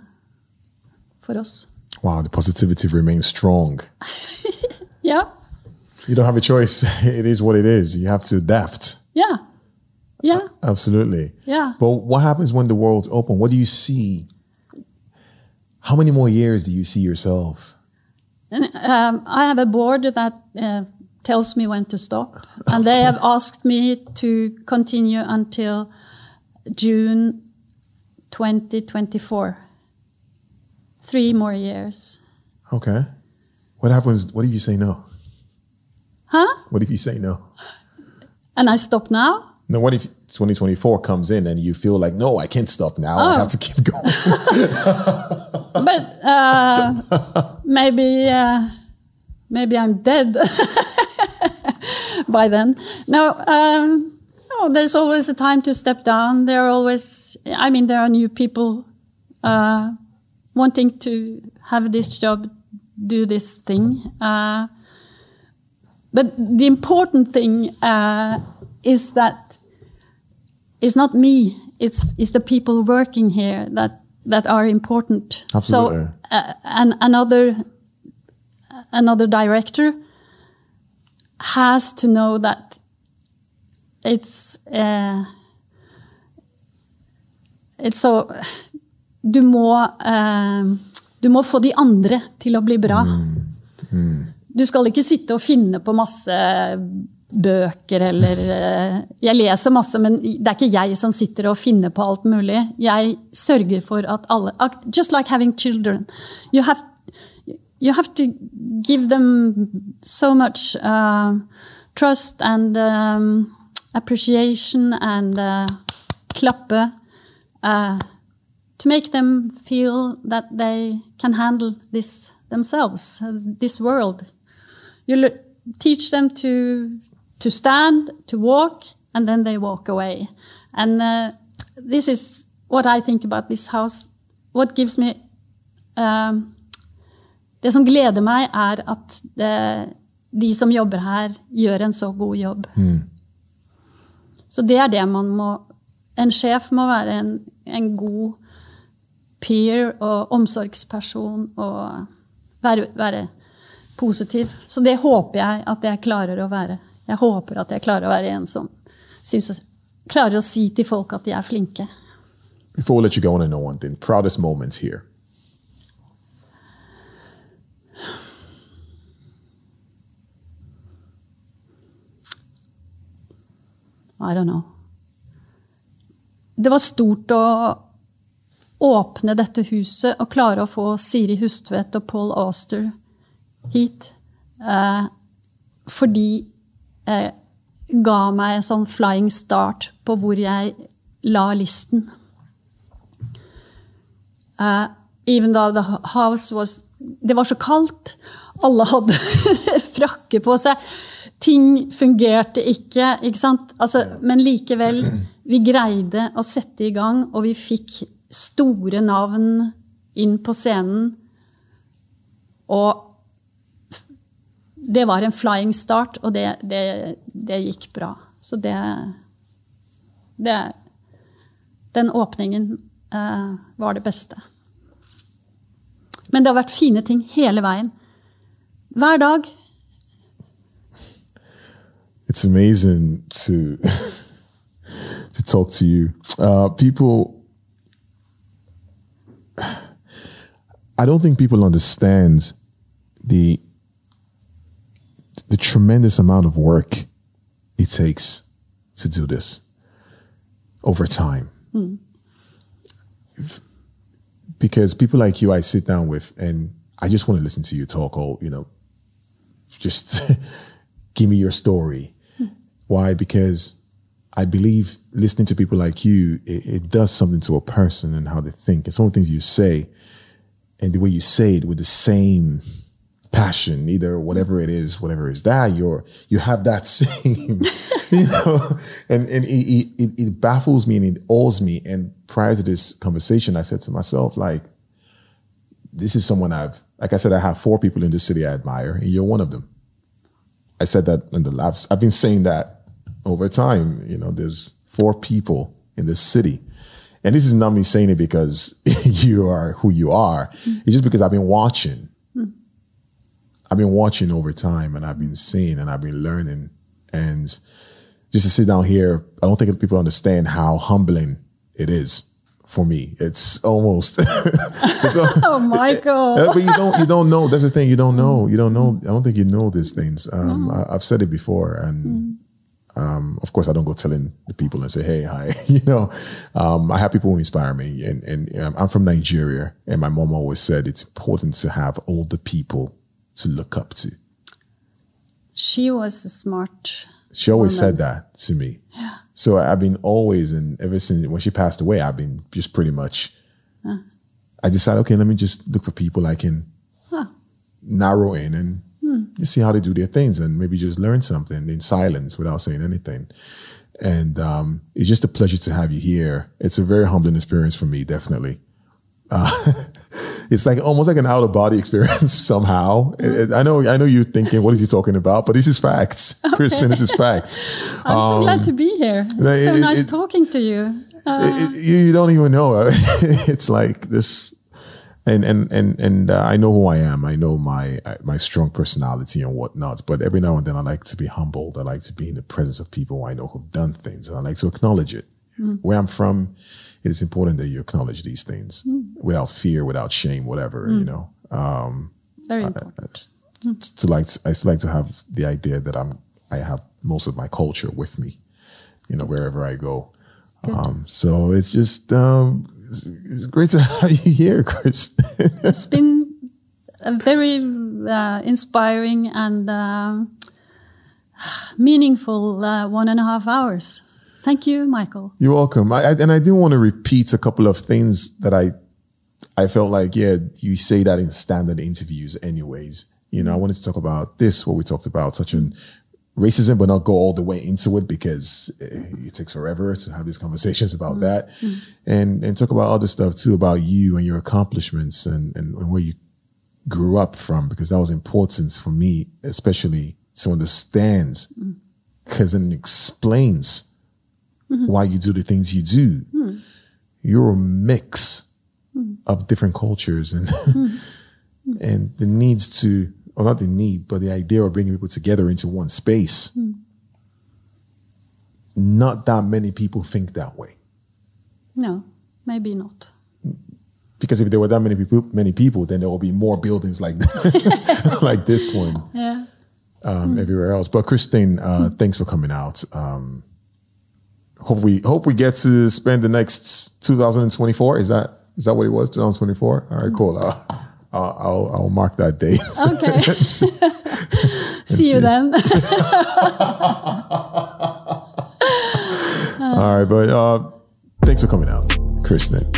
S2: for oss.
S1: Wow, the positivity remains strong.
S2: Ja.
S1: You don't have a choice. It is what it is. You have to adapt.
S2: Ja. Ja.
S1: Absolutely.
S2: Yeah.
S1: But what happens when the world's open? What do you see? How many more years do you see yourself?
S2: And, um, I have a board that uh, tells me when to stop, and they have asked me to continue until June 2024. Three more years.
S1: Okay. What happens? What if you say no?
S2: Huh?
S1: What if you say no?
S2: And I stop now?
S1: No, what if 2024 comes in and you feel like, no, I can't stop now. I
S2: Oh.
S1: have to keep going.
S2: But uh, maybe, uh, maybe I'm dead by then. No, um, no, there's always a time to step down. There are always, I mean, there are new people uh, wanting to have this job, do this thing. Uh, but the important thing uh, is that it's not me; it's it's the people working here that that are important.
S1: Absolutely.
S2: So, uh, and another another director has to know that it's uh, it's so du må, uh, du må få de andre til å bli bra. Du skal ikke sitte og finne på masse bøker eller uh, Jeg leser masse, men det er ikke jeg som sitter og finner på alt mulig. Jeg sørger for at alle Just like having children. You have you have to give them so much uh, trust and um, appreciation and uh, klappe uh, to make them feel that they can handle this themselves, this world. You teach them to to stand, to walk, and then they walk away. And uh, this is what I think about this house. What gives me um, Det som gleder meg, er at det, de som jobber her, gjør en så god jobb.
S1: Mm.
S2: Så det er det man må En sjef må være en, en god peer og omsorgsperson og være, være, positiv. Så det håper jeg at jeg klarer å være. Jeg håper at jeg klarer å være en som synes, klarer å si til folk at de er flinke.
S1: Before we let you go on and know one thing, proudest moments here.
S2: I don't know. Det var stort å åpne dette huset og klare å få Siri Hustvedt og Paul Auster hit. Eh, fordi eh, ga meg sånn flying start på hvor jeg la listen. Uh, even though the house was Det var så kaldt. Alle hadde frakke på seg. Ting fungerte ikke. ikke sant? Altså, men likevel, vi greide å sette i gang, og vi fikk store navn inn på scenen. Og det var en flying start, og det, det, det gikk bra. Så det, det Den åpningen eh, var det beste. Men det har vært fine ting hele veien. Hver dag.
S1: It's amazing to to talk to you. Uh, people, I don't think people understand the the tremendous amount of work it takes to do this over time. Hmm. Because people like you, I sit down with, and I just want to listen to you talk, or you know, just give me your story. Hmm. Why? Because I believe listening to people like you, it, it does something to a person and how they think. And some of the things you say, and the way you say it with the same passion, either whatever it is, whatever is that you're you have that same, you know, and and it, it, it baffles me and it awes me. And prior to this conversation, I said to myself, like, this is someone I've, like I said, I have four people in this city I admire, and you're one of them. I said that in the labs. I've been saying that over time. You know, there's four people in this city. And this is not me saying it because you are who you are. It's just because I've been watching. I've been watching over time and I've been seeing and I've been learning. And just to sit down here, I don't think people understand how humbling it is for me. It's almost it's
S2: Oh, Michael.
S1: yeah, but you don't you don't know. That's the thing. You don't know. You don't know. I don't think you know these things. Um, I, I've said it before, and um, of course, I don't go telling the people and say, "Hey, hi." you know, um, I have people who inspire me, and and um, I'm from Nigeria, and my mom always said it's important to have older people to look up to.
S2: She was a smart.
S1: She always
S2: Woman.
S1: said that to me. Yeah. So I've been always, and ever since when she passed away, I've been just pretty much. I decided, okay, let me just look for people I can narrow in and just see how they do their things, and maybe just learn something in silence without saying anything. And um, it's just a pleasure to have you here. It's a very humbling experience for me, definitely. uh, it's like almost like an out of body experience somehow. It- it- I know, I know you're thinking, what is he talking about? But this is facts, Kristen. This is facts.
S2: I'm so glad to be here. It's so nice talking to you. Uh,
S1: you, don't even know. it's like this, and and and and uh, I know who I am. I know my my strong personality and whatnot. But every now and then, I like to be humbled. I like to be in the presence of people I know who've done things, and I like to acknowledge it. Where I'm from, it is important that you acknowledge these things without fear, without shame, whatever you know. Um,
S2: very important.
S1: it's- it's to like I still like to have the idea that I'm I have most of my culture with me, you know, wherever I go. Um, so it's just um, it's, it's great to have you here, Chris.
S2: It's been a very uh, inspiring and um, meaningful uh, one and a half hours. Thank you, Michael.
S1: You're welcome. I, I, and I do want to repeat a couple of things that I I felt like, yeah, you say that in standard interviews, anyways. You know, I wanted to talk about this, what we talked about, touching racism, but not go all the way into it because eh, it takes forever to have these conversations about mm-hmm. that, mm-hmm. and and talk about other stuff too about you and your accomplishments and and, and where you grew up from because that was important for me, especially to understand mm. because then it explains Mm-hmm. why you do the things you do. Hmm. You're a mix hmm. of different cultures and hmm. and the needs to or not the need, but the idea of bringing people together into one space. Not that many people think that way.
S2: No, maybe not.
S1: Because if there were that many people, many people, then there will be more buildings like like this one
S2: Yeah.
S1: um, everywhere else. But Christine, uh, thanks for coming out. Um, hope we hope we get to spend the next 2024. Is that is that what it was? 2024. All right, cool. Uh, I'll, I'll I'll mark that date.
S2: Okay. See you then.
S1: All right, but uh, thanks for coming out, Kristen.